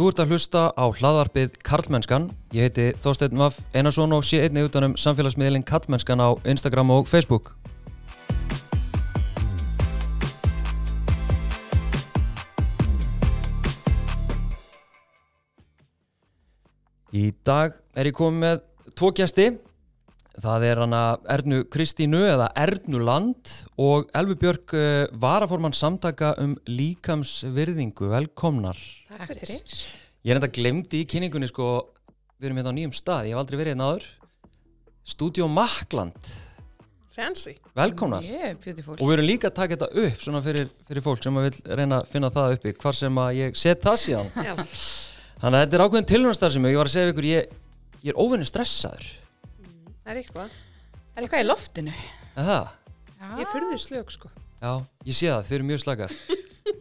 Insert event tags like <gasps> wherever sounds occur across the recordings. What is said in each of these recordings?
Þú ert að hlusta á hlaðvarpið Karlmennskan. Ég heiti Þorsteinn Vaff Einarsson og sé einni utanum samfélagsmiðlinn Karlmennskan á Instagram og Facebook. Í dag er ég komið með tvo gæsti. Það er hana Ernu Kristínu eða Ernuland og Elvi Björk uh, varaformann samtaka um líkamsvirðingu. Velkomnar. Takk fyrir. Ég er enda glemdi í kynningunni sko, við erum hérna á nýjum stað, ég hef aldrei verið hérna áður. Studio Makland, Fancy. velkomnar. Yeah, beautiful. Og við erum líka að taka þetta upp svona fyrir, fyrir fólk sem vil reyna að finna það uppi, hvar sem að ég set það síðan. Já. Þannig að þetta er ákveðin tilhörnastar sem ég var að segja ykkur, ég, ég er óvinni stressaður. Það er eitthvað. Það er eitthvað í loftinu. Er það? Já. Ég er fyrðu slög, sko. Já, ég sé það, þau eru mjög slakar.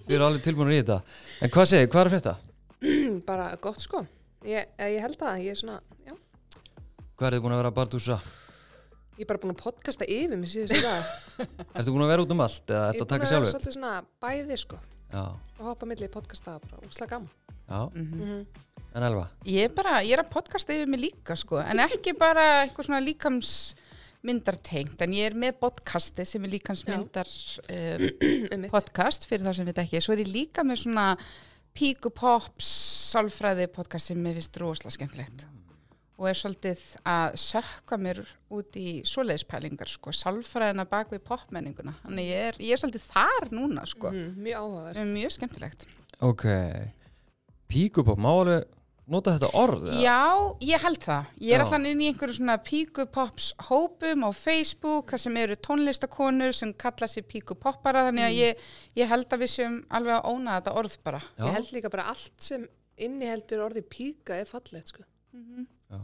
þau eru alveg tilbúinir í þetta. En hvað segir, hvað er þetta? <clears throat> Bara gott, sko. Ég, eh, ég held það. Ég er svona, já. Hvað er þið búin að vera að bardúsa? Ég er bara búin að podcasta yfir mig síðustu dag. <laughs> Ertu búin að vera út um allt eða Ég ertu er að búin taka að vera sjálfur? svolítið svona bæði, sko. Já, Og hoppa milli podcasta bara úsla gaman. já, Mm en Elva? Ég er bara, ég er að podcasta yfir mig líka sko, en ekki bara eitthvað svona líkamsmyndartengt, en ég er með podcasti sem er líkamsmyndar um, <clears throat> Einmitt. podcast fyrir þá sem við ekki. Svo er ég líka með svona Píku Pops sálfræði podcast sem mér finnst rosalega skemmtilegt og er svolítið að sökka mér út í svoleiðispælingar sko, sálfræðina bak við popmenninguna. Þannig ég er, ég er svolítið þar núna sko, Mm, mjög áhugaverð. það er mjög skemmtilegt. Ok, píkupop, má alveg nota þetta orð? eða? Já, ég held það. Ég er allan inn í einhverju svona píkupops hópum á Facebook, þar sem eru tónlistakonur sem kalla sér píkupoppara, þannig að ég, ég held að við séum alveg að óna þetta orð bara. Já. Ég held líka bara allt sem inniheldur orði píka er fallegt, sko. Já.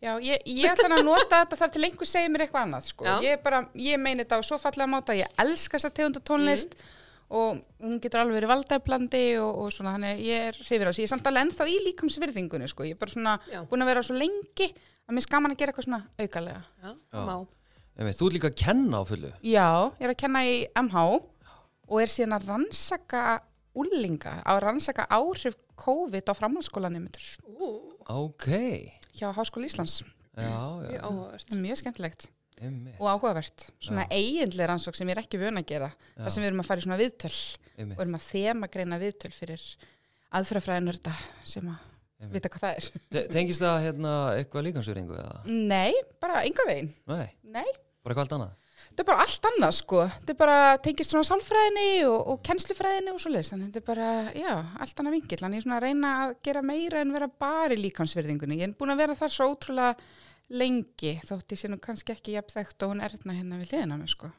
Já, ég, ég ætla að nota þetta þar til einhver segir mér eitthvað annað, sko. Já. Ég bara, ég meini þetta á svo fallega máta, ég elska þessa tegunda tónlist og hún getur alveg verið valdæflandi og, og svona, þannig að ég er hrifir á þessu. Ég er samt alveg ennþá í líkamsvirðingunni, sko. Ég er bara svona Já. búin að vera svo lengi að mér skaman að gera eitthvað svona aukalega. Já, Já. má. Einmitt, þú ert líka að kenna á fullu. Já, ég er að kenna í MH og er síðan að rannsaka úlinga, að rannsaka áhrif COVID á framhaldsskólanemendur Ú, Ok, hjá Háskóla Íslands. já, já, er mjög skemmtilegt einmitt, og áhugavert. Svona eiginlega rannsók sem ég er ekki vön að gera. Já. Það sem við erum að fara í svona viðtöl og einmitt, erum að þema greina viðtöl fyrir aðfyrafræðinur þetta sem að Einmitt. vita hvað það er. Te- Tengist það hérna eitthvað líkansverðingu eða? Nei, bara enga veginn. Nei, Nei, bara eitthvað allt annað? þetta er bara allt annað sko. Þetta er bara tengist svona sálfræðinni og, og kennslufræðinni og svo leiðis. Þannig þetta er bara, já, allt annað vingill. Þannig ég er svona að reyna að gera meira en vera bara í líkansverðingunni. Ég er búin að vera þar svo ótrúlega lengi þótt ég sé nú kannski ekki jafn þekkt og hún erna hérna við hliðina mig sko.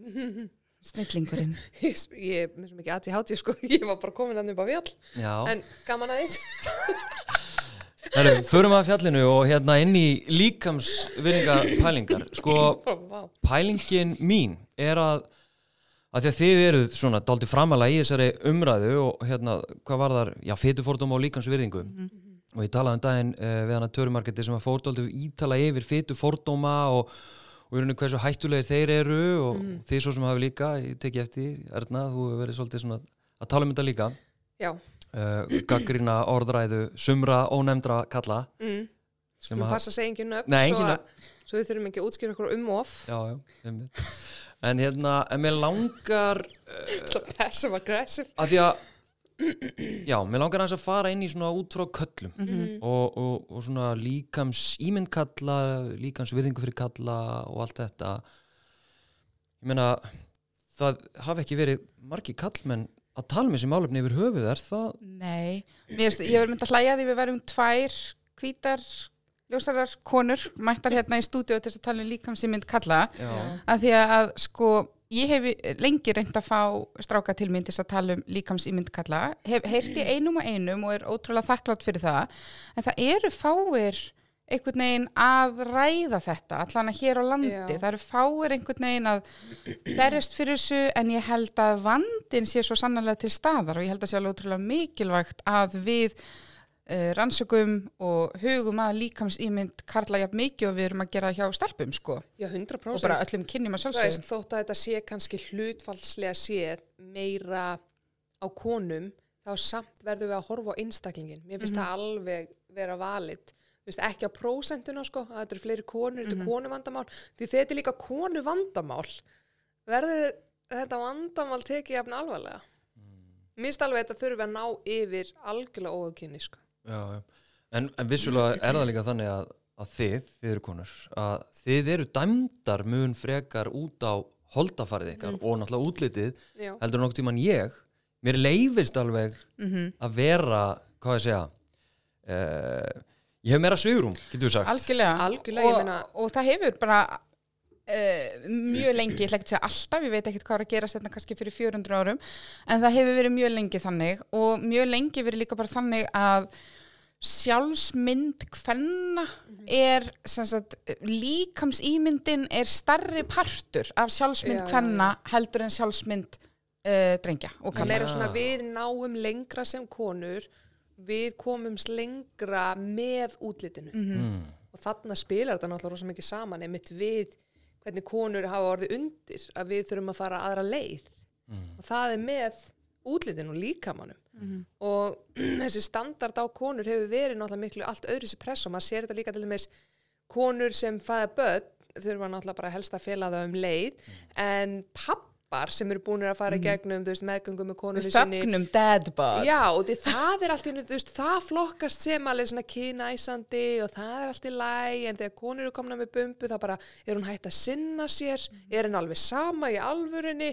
<laughs> Snillingurinn. Ég, ég er með svo mikið aðti hátíð, sko. <laughs> Ég var bara komin hann upp á fjall. Já, En gaman að því. <laughs> Herru, förum að fjallinu og hérna inn í líkamsvirðingar pælingar. Sko, pælingin mín er að að því að þið eruð svona daldi framalega í þessari umræðu og hérna, hvað var þar, já, fytufordóma og líkansvirðingu og ég talaði um daginn uh, við hana törumarketi sem að fór daldi ítala yfir fytufordóma og, og í rauninu hversu hættulegir þeir eru og þið svo sem hafi líka, ég teki eftir Erna, þú hefur verið svolítið svona að tala um þetta líka Já. uh, gaggrina orðræðu sumra ónefndra kalla Mm. sem að- passa að engin nöfn. Nei, svo að- Svo við þurfum ekki að útskýra okkur um og off. já, já, en hérna, en mér langar Svo passive aggressive. að því að já, mér langar aðeins að fara inn í svona út frá köllum Mhm. og, og, og svona líkams ímyndkalla, líkams virðingu fyrir kalla og allt þetta. Ég meina það hafi ekki verið margi kallmenn að tala með þessi málefni yfir höfuð er það, Nei, ég verður myndið að hlæja því við værum tvær hvítar ljósarar konur mættar hérna í stúdíu til þess að tala um líkamsýmynd kalla. Já, að því að sko ég hef lengi reynd að fá stráka til til þess að tala um líkamsýmynd kalla. Hef heyrt í einum og einum og er ótrúlega þakklátt fyrir það. En það eru fáir einhvern veginn að ræða þetta allan að hér á landi, Já. það eru fáir einhvern veginn að berjast fyrir þessu en ég held að vandin sé svo sannlega til staðar og ég held að sé alveg ótrúlega mikilvægt að við uh, rannsökum og hugum að líkamsýmynd karla jafn mikið og við erum að gera hjá stelpum sko Já, 100%. og bara öllum kynjum að Þú sjálfsögum veist, þótt að þetta sé kannski hlutfallslega séð meira á konum þá samt verðum við að horfa á einstaklingin. Mér finnst það alveg vera valid. Þú veist, ekki á prósentuna, sko, að þetta eru fleiri konur, þetta er konu vandamál. Því þetta er líka konu vandamál. Verður þetta vandamál tekið jafn alvarlega? Mér finnst alveg að þetta þurfi að ná yfir algjörlega óðkynni, sko. Já, já. En, en vissulega er það líka þannig að, að þið, þið eru konur, að þið eru dæmdar mun frekar út á holdafarið ykkar og náttúrulega útlitið Já. heldur nokkuð tíman ég mér leifist alveg Mhm. að vera, hvað ég segja uh, ég hef meira svigrum, getur við sagt Algjörlega. Algjörlega, ég og, meina- og það hefur bara uh, mjög lengi, ég ætla ekki að segja alltaf, ég veit ekkert hvað er að gerast þetta kannski fyrir 400 árum, en það hefur verið mjög lengi þannig og mjög lengi verið líka bara þannig að sjálfsmynd hvenna er sem sagt, líkamsýmyndin er starri partur af sjálfsmynd Já, já, hvenna heldur en sjálfsmynd uh, drengja og kalla. við náum lengra sem konur, við komumst lengra með útlitinu. mm. Og þarna spilar þetta náttúrulega rosa mikið saman, einmitt við hvernig konur hafa orðið undir, að við þurfum að fara aðra leið. Og það er með útlitinu og líkamannum. <clears throat> Og þessi standard á konur hefur verið náttúrulega miklu allt öðru sér press og maður sér þetta líka til dæmis konur sem fæða börn þurfa náttúrulega bara helst að fela það um leið en pappar sem eru búin að fara í gegnum þú veist, meðgöngum með konunni sinni. fögnum dadbud. Já, og því það er allt í veist, það flokkast sem alveg svona kynæsandi og það er allt í læg, en þegar konur eru komna með bumbu, þá bara er hún hægt að sinna sér, er henn alveg sama í alvörinni,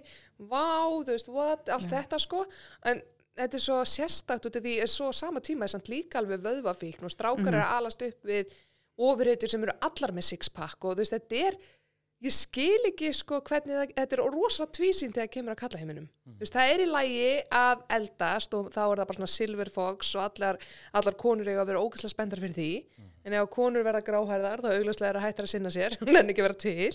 vá, þú veist, what, allt þetta sko, en þetta er svo sérstakt út af því er svo sama tíma er samt líka alveg vöðvafíkn og strákar er að alast upp við ofurheitur sem eru allar með sixpack og þú veist, þetta er ég skil ekki sko hvernig það, þetta er rosa tvísýn þegar kemur að kalla heiminum. Þú veist, það er í lægi að eldast og þá er það bara svona silver fox og allar, allar konur eiga að vera ógæslega spendar fyrir því. En ef konur verða gráhærðar þá augljóslega er að hættar að sinna sér, <laughs> hún er ekki vera til.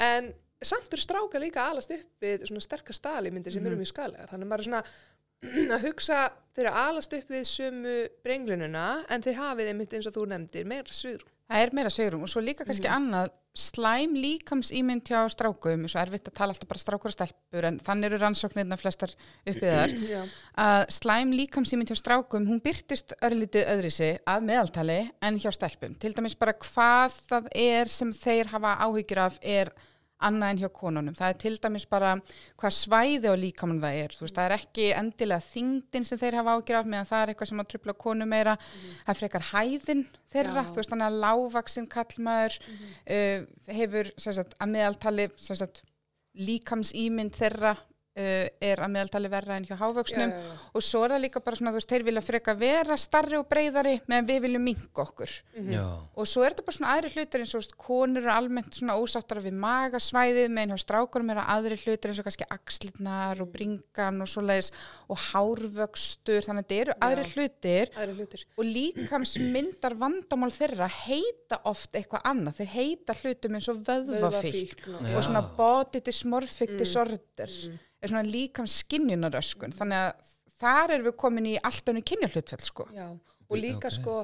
En samt fyrir stráka líka alast upp við svona sterkar stalimyndir sem eru mjög skadlegar. Þannig að maður er svona <clears throat> að hugsa þeir eru alast upp við sömu brenglununa en þeir hafið einmitt eins og þú nefndir meira sviðrum. Það er meira svegrum og svo líka kannski annað slæm líkamsýmynd hjá strákum svo erfitt að tala alltaf bara strákur og stelpur en þannig eru rannsóknirna flestar uppið þar. <clears throat> Já. að slæm líkamsýmynd hjá strákum hún byrtist örlítið öðrisi að meðaltali en hjá stelpum. Til dæmis bara hvað það er sem þeir hafa áhyggjur af er annað en hjá konunum. Það er til dæmis bara hvað svæði á líkamann það er. Veist, það er ekki endilega þingdin sem þeir hafa ágjur af meðan það er eitthvað sem að trubla konu meira. Það er frekar hæðin þeirra, Já. þú veist, þannig að lágvaksin kallmaður uh, hefur sagt, að meðaltali sagt, líkamsýmynd þeirra er að meðaltali verra en hjá hávöksnum Já, já, já. og svo er það líka bara svona, þú veist, þeir vilja freka vera starri og breyðari meðan við viljum minka okkur. Já, og svo er þetta bara svona aðri hlutir eins og veist, konur eru almennt svona ósáttara við magasvæðið meðan hjá strákurum eru aðri hlutir eins og kannski axlirnar og bringan og svoleiðis og hárvöxtur. Þannig að þetta eru aðri hlutir Aðri hlutir. og líkamsmyndar vandamál þeirra heita oft eitthvað annað. Þeir heita hlutum eins og vöðvafík Vöðvafíkn og- svona body dysmorphic disorder er svona líkamskinjunaröskun þannig að þar erum við komin í allt önnu kynjahlutfell sko Já, og líka Ok. sko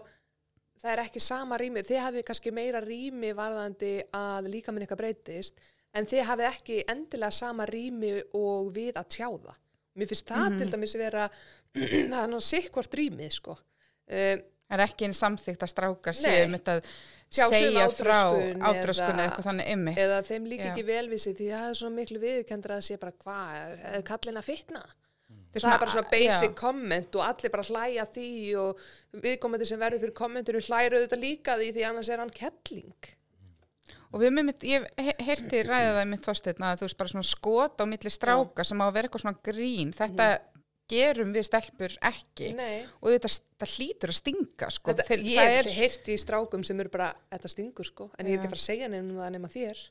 það er ekki sama rými, þið hafið kannski meira rými varðandi að líka minn eitthvað breytist, en þið hafið ekki endilega sama rými og við að tjá það. Mér finnst það til dæmis vera, <clears throat> það er náttúrulega sikkvort rýmið sko. Um, er ekki einn samþygt að stráka sig um segja frá átröskun eða- eitthvað þannig ymmi. eða þeim líka Já. ekki velvísi því það er svona miklu viðkendur að sé bara hvað, er, kallin að fitna? er það er bara svona basic já. comment og allir bara hlæja því og viðkomandi sem verður fyrir kommentur hlæru auðvitað líka því því annars er hann kettling. Og við með mitt, ég he- heyrti ræða það mitt þorsteinn að þú veist bara svona skot á milli stráka sem á að vera eitthvað svona grín. Þetta gerum við stelpur ekki. Nei. Og þetta, það hlýtur að stinga sko. Þetta, Þeir- ég það hef er, heyrt í strákum sem eru bara, þetta stingur sko, en ég er ekki Já. að fara að segja nefnum það nema þér.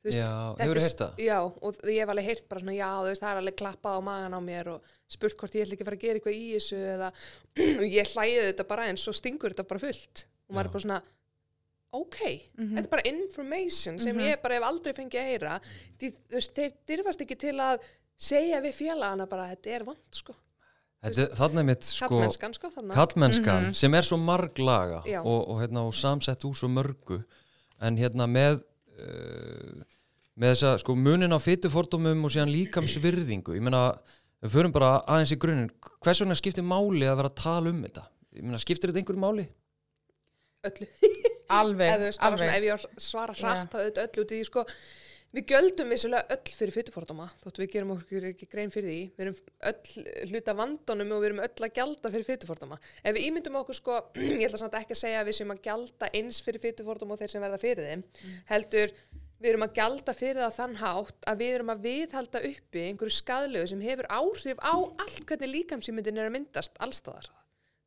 Veist, Já, þetta hefurðu er- heyrt það? Já, og ég hef alveg heyrt bara svona, já, veist, það er alveg klappað á magan á mér og spurt hvort ég ætla ekki að fara að gera eitthvað í þessu eða, <clears throat> og ég hlæði þetta bara en svo stingur þetta bara fullt. Og maður er bara svona, ok, þetta er bara information sem ég bara hef aldrei fengið að heyra. Þú veist, þeir dyrfast ekki til að segja við félagana bara, þetta er vond, sko. Er mitt sko Kallmennskan, sko, þannig. kallmennskan sem er svo marglaga og, og, hérna, og samsett úr svo mörgu. En hérna með uh, með þessa sko munin á fytufordómum og síðan líkamsvirðingu. Ég meina við förum bara aðeins í grunninn. Hvers vegna skiptir máli að vera að tala um þetta? Ég meina, skiptir þetta einhverju máli? öllu. Alveg, <laughs> bara svona, alveg. ef ég á að svara hratt þá auðvitað öllu út í því sko við göldum vissulega öll fyrir fytufordóma þóttu við gerum okkur ekki grein fyrir því. Við erum öll hluta vandunum og við erum öll að gjalda fyrir fytufordóma ef við ímyndum okkur sko, <clears throat> ég ætla samt ekki að segja við séum að gjalda eins fyrir fytufordóma og þeir sem verða fyrir þeim. Heldur við erum að gjalda fyrir það þann hátt að við erum að viðhalda uppi einhverju skadlegu sem hefur áhrif á allt hvernig líkamsýmyndin er að myndast allstaðar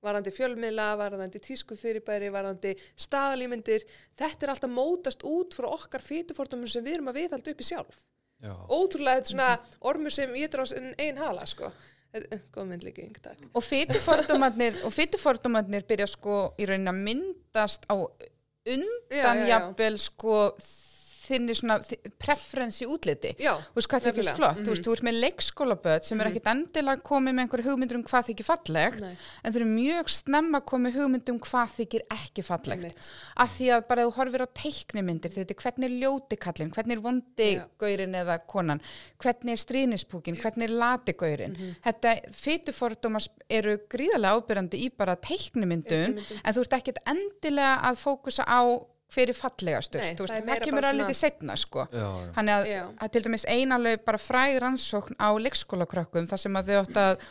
varðandi fjölmiðla, varðandi tískufyrirbæri, varðandi staðalímyndir. Þetta er alltaf mótast út frá okkar fytufordumum sem við erum að viðhalda uppi sjálf. Já. Ótrúlega þetta er svona ormur sem ég á sinn einn hala, sko. Eh, eh, Góð myndlíki, yngi takk. og fytufordómarnir byrja sko í raunin að myndast á undan Já, já, já. jafnvel sko þinni svona í útliti. Já, þú veist hvað þið finnst flott, þú veist, þú ert með leikskólaböð sem er ekkit endilega komið með einhverju hugmyndur um hvað þykir fallegt Nei. en þau eru mjög snemma komið hugmyndum um hvað þykir ekki fallegt. Einmitt. af því að bara þú horfir á teiknimyndir þau veitir hvernig er ljóti kallinn, hvernig er vondi Já. gaurin eða konan hvernig er strínispúkin, hvernig er lati gaurin Mhm. þetta fytufordómar eru gríðarlega ábyrjandi í bara teiknimyndun en þú ert ekkit endilega að fókusa á hver er fallegastur, Nei, þú veist, það er það, kemur bara að svona- liti setna sko. Já, já. Þannig að, að til dæmis einalveg bara fræg rannsókn á leikskólakrökkum þar sem að þau átt að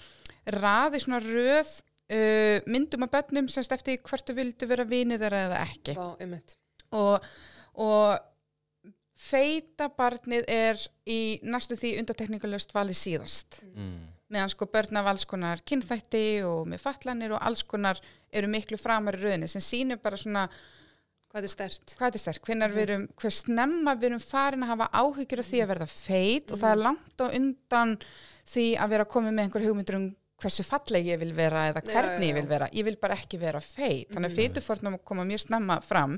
raði svona röð uh, myndum af börnum semst eftir því hvort þau vildu vera vinið þeirra eða ekki. Vá, og, og feita barnið er í næstu því undartekningalöst valið síðast. Mm. meðan sko börn af alls konar kynþætti og með fallanir og alls konar eru miklu framar í rauninni sem sýnir bara svona Hvað er stert? hvað er sterk, hvenær við erum, hver snemma við erum farin að hafa áhyggjur af því að verða feit og það er langt á undan því að vera komið með einhver hugmyndur um hversu falleg ég vil vera eða Já, hvernig já, ég vil já. vera, ég vil bara ekki vera feit. Þannig að feitufornum koma mjög snemma fram.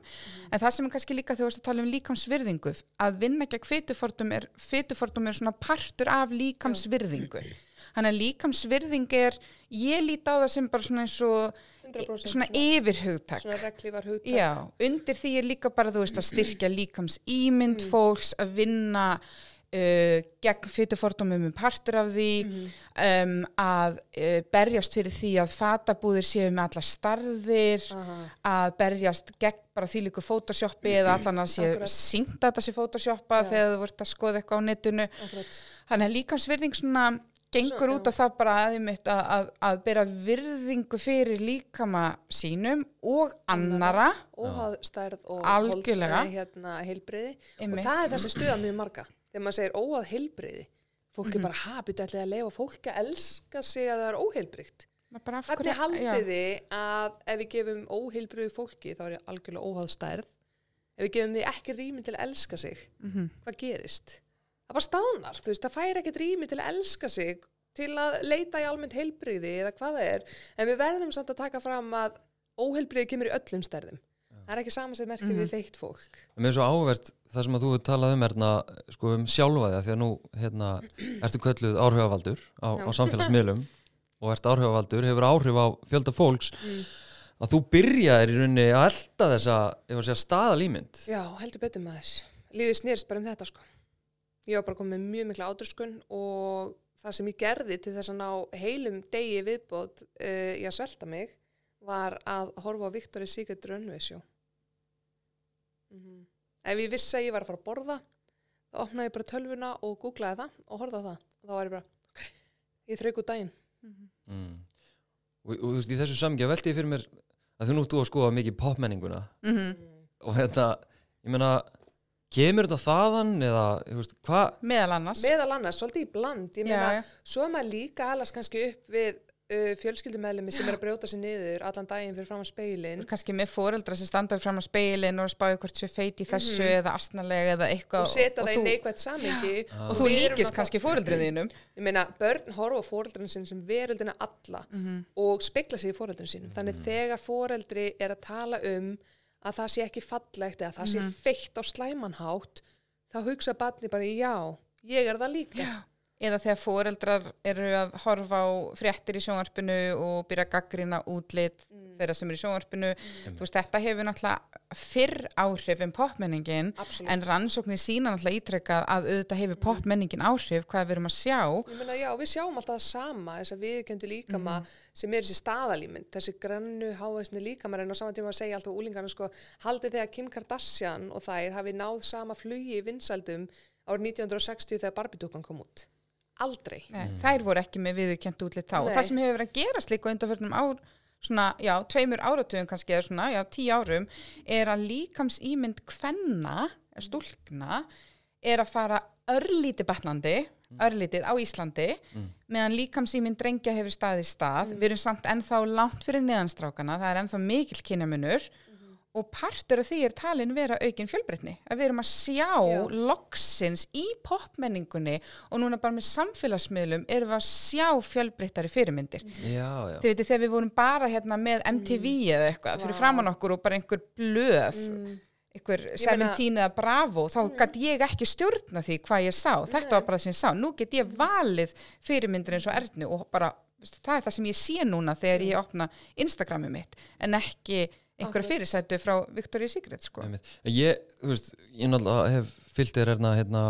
En það sem er kannski líka þegar þú tala um líkamsvirðingu að vinna gegn feitufortum er feitufortum er svona partur af líkamsvirðingu. Þannig að líkamsvirðing er ég líti á það sem bara svona eins og 100% svona yfirhugtak Svona reglívar hugtak. Já, undir því er líka bara, þú veist, að styrkja líkams ímynd fólks, að vinna uh, gegn fytufordómum um partur af því, um, að uh, berjast fyrir því að fatabúðir séu með alla starðir, Aha. að berjast gegn bara því líku photoshoppi eða <clears throat> allan að séu sínt að þetta sé photoshoppa Já. þegar þú vart að skoða eitthvað á netinu. Akkurat. Þannig að líkamsvirðing svona gengur út af það bara aðeimitt að, að, að bera virðingu fyrir líkama sínum og annara. Óháð stærð og Algjörlega. hérna, heilbriði. Einmitt. Og það er það sem stuða mjög marga. Þegar maður segir óháð heilbriði. Fólk Mhm. er bara habit ætlaði að leifa fólki að elska sig að það er bara af Hvernig hverju- haldið þið að ef við gefum óheilbriðu fólki, þá er ég algjörlega óháð stærð, ef við gefum því ekki rými til að elska sig, Mhm. hvað gerist? Það bara staðnar, þú veist, það fær ekkert rými til að elska sig, til að leita í almennt heilbriði eða hvað það er. En við verðum samt að taka fram að óheilbriði kemur í öllum stærðum. Það er ekki sama sem merkir við feitt fólk. Mér er svo áhugavert það sem að þú hefur talað um erna, sko, um sjálfa því að nú hérna, ertu kölluð áhrifavaldur á, Já. á samfélagsmiðlum <laughs> og ert áhrifavaldur, hefur áhrif á fjölda fólks Mm. að þú byrjaðir í rauninni að elda þessa að staðalímynd Já, heldur betur maður. Lífið snýrst bara um þetta, sko. Ég var bara komið með mjög mikla ádurskun og það sem ég gerði til þess að ná heilum degi viðbót uh, í að svelta mig var að horfa á Secret Runway Show. Mm Ef ég vissi að ég var að fara að borða, þá opnaði ég bara tölvuna og googlaði það og horfði á það. Og þá var ég bara, ok, ég þrauk út daginn. mm. og, og þú veist, í þessu samgja velti ég fyrir mér að þú nú þú að skoða mikið popmenninguna Mhm. og hérna, ég meina kemur þetta þaðan eða, þú veist, Meðal annars. Meðal annars, svolítið í bland. Ég meina, Já, já. Svo er maður líka alast kannski upp við uh, fjölskyldumæðlumi sem er að brjóta sig niður allan daginn fyrir fram á speilin. kannski með fóreldra sem standa fram á speilin og spáðu hvort séu feit í þessu eða astnalega eða eitthvað og setja það í þú, neikvægt samingi. og þú við erum líkist kannski fóreldrið þínum Ég meina, börn horfa fóreldrinu sinn sem veröldina alla Mhm. og spekla sig í fóreldrinu sínum. Þannig þegar fóreldri er að tala um að það sé ekki fallegt eða það sé Mhm. feitt á slæmanhátt, þá hugsa barni bara, já, ég er það líka. Já. Eða þegar foreldrar eru að horfa á fréttir í sjónvarpinu og byrja að gaggrina útlit þeirra sem eru í sjónvarpinu. Þú veist, þetta hefur náttúrulega fyrr áhrif en popmenningin Absolutt. en rannsóknir sína náttúrulega ítrekkað að auðvitað hefur popmenningin áhrif hvað við erum að sjá. Ég meina, já, við sjáum alltaf það sama, þess að viðkjöndu líkama sem er þessi staðalímynd, þessi grannu hávæsni líkamar en á saman tíma að segja alltaf úlingarna sko, haldið þegar Kim Kardashian og þær hafi náð sama flugi í vinsaldum árið 1960 þegar Barbie-dúkan kom út. Aldrei. Nei, þær voru ekki með viðurkent útlit þá. Og Nei. það sem hefur verið að gerast líka undanförnum ár svona, já, tveimur áratugum kannski eða svona, já, tíu árum er að líkams ímynd kvenna, stúlkna er að fara örlítið batnandi, örlítið á Íslandi meðan líkams ímynd drengja hefur staðið stað, við erum samt ennþá langt fyrir neðanstrákana, það er ennþá mikill kynjamunur og partur af því er talin vera aukin fjölbreytni. Að við erum að sjá Já. loksins í popmenningunni og núna bara með samfélagsmiðlum erum við að sjá fjölbreyttari fyrirmyndir. Já, já. þið veitir þegar við vorum bara hérna með MTV eða eitthvað fyrir framann okkur og bara einhver blöð einhver Ég meina- 17 eða Bravo þá gæti ég ekki stjórna því hvað ég sá. Þetta var bara sem ég sá, nú get ég valið fyrirmyndir eins og erðnu og bara það er það sem ég sé núna þegar ég opna Instagramið mitt en ekki einhverja fyrirsætu frá Victoria's Secret sko. Ég, þú veist, ég náttúrulega hef fyllt þér hérna, hérna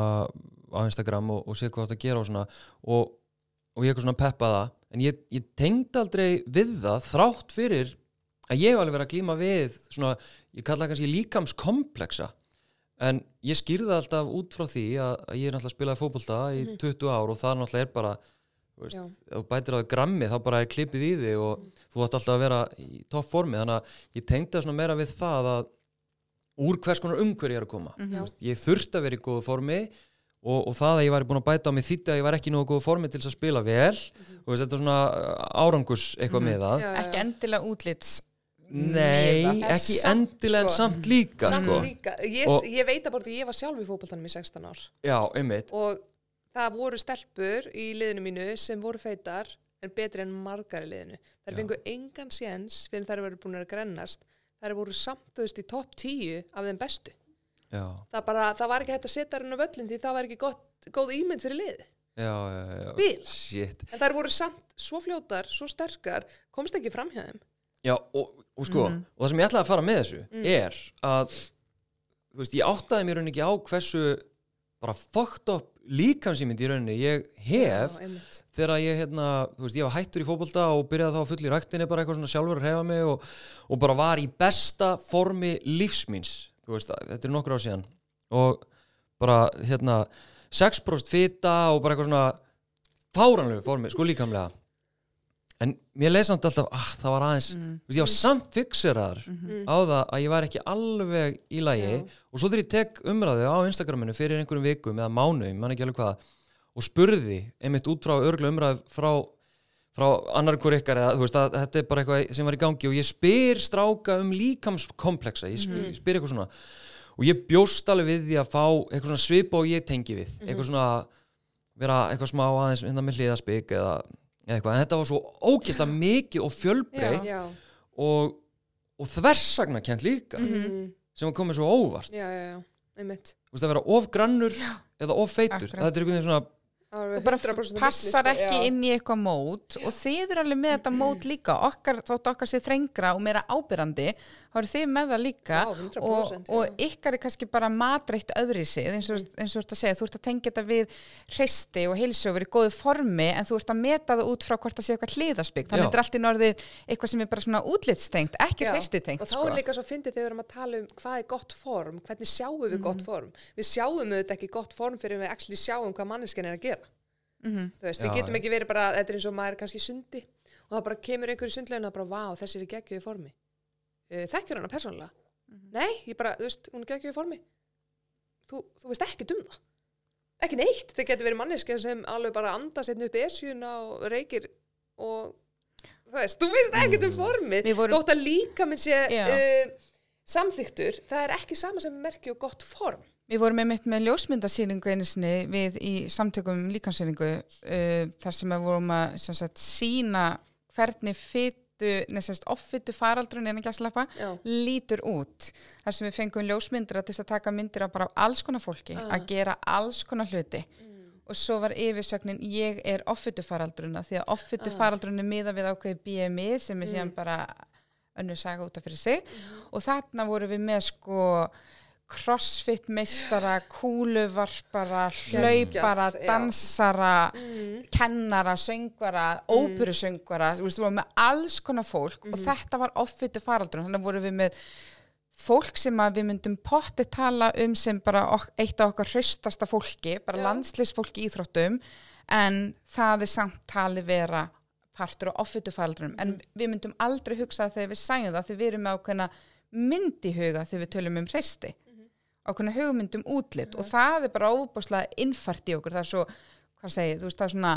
á Instagram og, og sé hvað þetta gera og svona og, og ég eitthvað svona peppa það en ég, ég tengd aldrei við það þrátt fyrir að ég hef alveg verið að glíma við svona, ég kalla það kannski líkamskomplexa. En ég skýrði alltaf út frá því að, að ég er náttúrulega að spila fótbolta í 20 ár og það náttúrulega er bara veist, þú bætir á því grammi þá bara er klippið í því og þú átt alltaf að vera í topp formi. Þannig að ég tengdi það svona meira við það að úr hvers konar umhverju ég er að koma. Mhm. Þú veist, ég þurfti að vera í góðu formi og, og það að ég væri búin að bæta á mig þýtti að ég var ekki í nógu góðu formi til þess að spila vel. Og veist, þetta er svona uh, árangus eitthvað með það. Já, já, ekki já. endilega útlits Nei, ekki Samt, endilega en sko. samt líka Samt sko. líka. Ég, Og- ég veit að bara því ég var sjálf í fótboltanum í 16 ár. Já, einmitt. Og það voru stelpur í liðinu mínu sem voru feitar en betri en margar í liðinu. Já. fengu engan séns fyrir þær voru búin að grennast. Þær voru samt, þú veist, í topp 10 af þeim bestu. Já, Það, bara, það var ekki hægt að setja hérna völlin því það var ekki gott, góð ímynd fyrir liði. já, já, já. Bila. Shit En þær voru samt svo fljótar, svo sterkar, komst ekki fram hjá þeim. Já, og, og sko, Mhm. og það sem ég ætlaði að fara með þessu Mm. er að þú veist, ég áttaði mér rauninni ekki á hversu bara fucked up líkansýmynd í rauninni ég hef Já, þegar ég, hérna, þú veist, ég var hættur í fótbolta og byrjaði þá full í ræktinni bara eitthvað svona sjálfur að hefa mig og, og bara var í besta formi lífsmíns, þú veist, þetta er nokkur ár síðan. Og bara, hérna 6% fita og bara eitthvað svona fáranlegu formi, sko líkamlega en mér leið samt alltaf ah, það var aðeins, Mm. þú veist, ég var samt fixeraðar Mm. á það að ég var ekki alveg í lagi Já. og svo þegar ég tek umræðu á Instagraminu fyrir einhverjum vikum eða mánuðum, mann ekki alveg hvað og spurði einmitt út frá örgla umræðu frá, frá annar hver ykkar eða þú veist að þetta er bara eitthvað sem var í gangi og ég spyr stráka um líkamskomplexa ég spyr, Mhm. spyr eitthvað svona og ég bjóst alveg við því að fá eitthvað svona svipa og ég tengi við Mhm. eitthvað svona vera eitthvað smá aðeins hérna með hliðaspik eða eitthvað, en þetta var svo ógeðslega mikið og fjölbreytt Já, og, og þversagna kent líka mm, sem var komið svo óvart. Já, já, já, einmitt. Þú veist að vera of grannur eða of feitur Akkurat. þetta er einhvern veginn svona Og bara 100% á passar sko, ekki já. inn í eitthvað mót og þið eru alveg með þetta mót líka. Okkar, þótt okkar sé þrengra og meira ábyrrandi þá eru þið með það líka. Já, 100%, og, og ykkar er kannski bara matreitt öðri sig eins og, eins og þú ert að segja, þú ert að tengja þetta við hreisti og heilsöfur í góðu formi en þú ert að meta það út frá hvort það sé eitthvað hliðaspik þannig Já. að þetta er allt í norðið eitthvað sem er bara svona útlitstengt, ekki Já, hreisti og þá sko. er líka svo fyndið þegar við erum að tala um gera Mhm. þú veist, Já, við getum ekki verið bara þetta er eins og maður er kannski í sundi og það bara kemur einhver í sundleginu og bara, vá, þessi er í geggjöðu formi. Uh, þekkjur hana persónulega? Mhm. nei, ég bara, þú veist, hún er í geggjöðu formi. Þú, þú veist ekki um það. Ekki neitt, það getur verið manneskja sem alveg bara anda setni upp esjuna og reykir og þú veist, þú veist ekki um formið. Við vorum- þótt að líka minn sé uh, samþyktur, það er ekki sama sem merki og gott form Við vorum einmitt með ljósmyndasýningu einu sinni við í samtökum líkansýningu uh, þar sem við vorum að sagt, sína hvernig fytu, nesast offitu faraldrun en ekki að slappa, lítur út. Þar sem við fengum ljósmyndra til þess að taka myndir af bara alls konar fólki, Ah. að gera alls konar hluti. og svo var yfirsögnin ég er offitufaraldruna því að offitufaraldruna er miða við ákveði BMI sem er síðan bara önnur saga út af fyrir sig og þarna voru við með sko crossfit meistara, kúluvarpara, hlaupara, dansara, kennara, söngvara, óperusöngvara, þú veist, við vorum með alls konar fólk og þetta var offitu faraldur, þannig vorum við með fólk sem að við myndum potti tala um sem bara ok eitt af okkar hraustasta fólki, bara Já. landsliðsfólki í íþróttum, en það er samt tali vera partur á offitu faraldunum, en við myndum aldrei hugsa þegar við sæjum það, þegar við erum með ákveðna mynd í huga þegar við tölum um hreisti ákveðna hugmyndum útlit og það er bara óbúslega innfært í okkur. Það er svo, hvað segir, þú veist, það er svona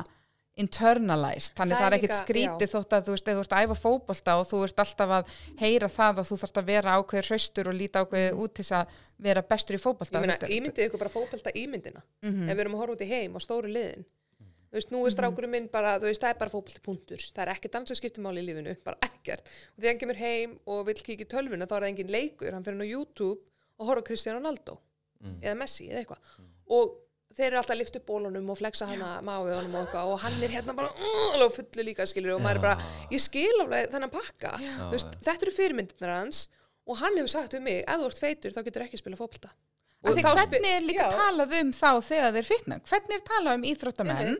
internalized, þannig Það það er er ekkert skrítið þótt að þú veist, ef þú ert að æfa fótbolta og þú ert alltaf að heyra það að þú þarft að vera ákveður hraustur og líta ákveður út til þess að vera bestur í fótbolta. Ég meina, ímyndið ykkur bara fótbolta ímyndina. Mhm. ef við erum að horfa út í heim á stóru liðin. Þú veist, nú er strákurinn minn bara, þú veist, það er bara fótbolti punktur, það er ekki dansaskiptumáli í lífinu, bara ekkert. Og þegar hann kemur heim og vill kíkja tölvuna og horfa Cristiano Ronaldo eða Messi eða eitthvað. Og þeir eru alltaf að lifta upp bólunum og flexa hana máið honum og eitthvað. Og hann er hérna bara uh, fullu líka skilur og maður er bara, ég skil alveg þennan pakka. Veist, þetta eru fyrirmyndirnar hans og hann hefur sagt við mig, ef þú ert feitur þá getur ekki spila Af spi- hvernig er líka Já. talað um þá þegar þeir fitna? Hvernig er talað um íþróttamenn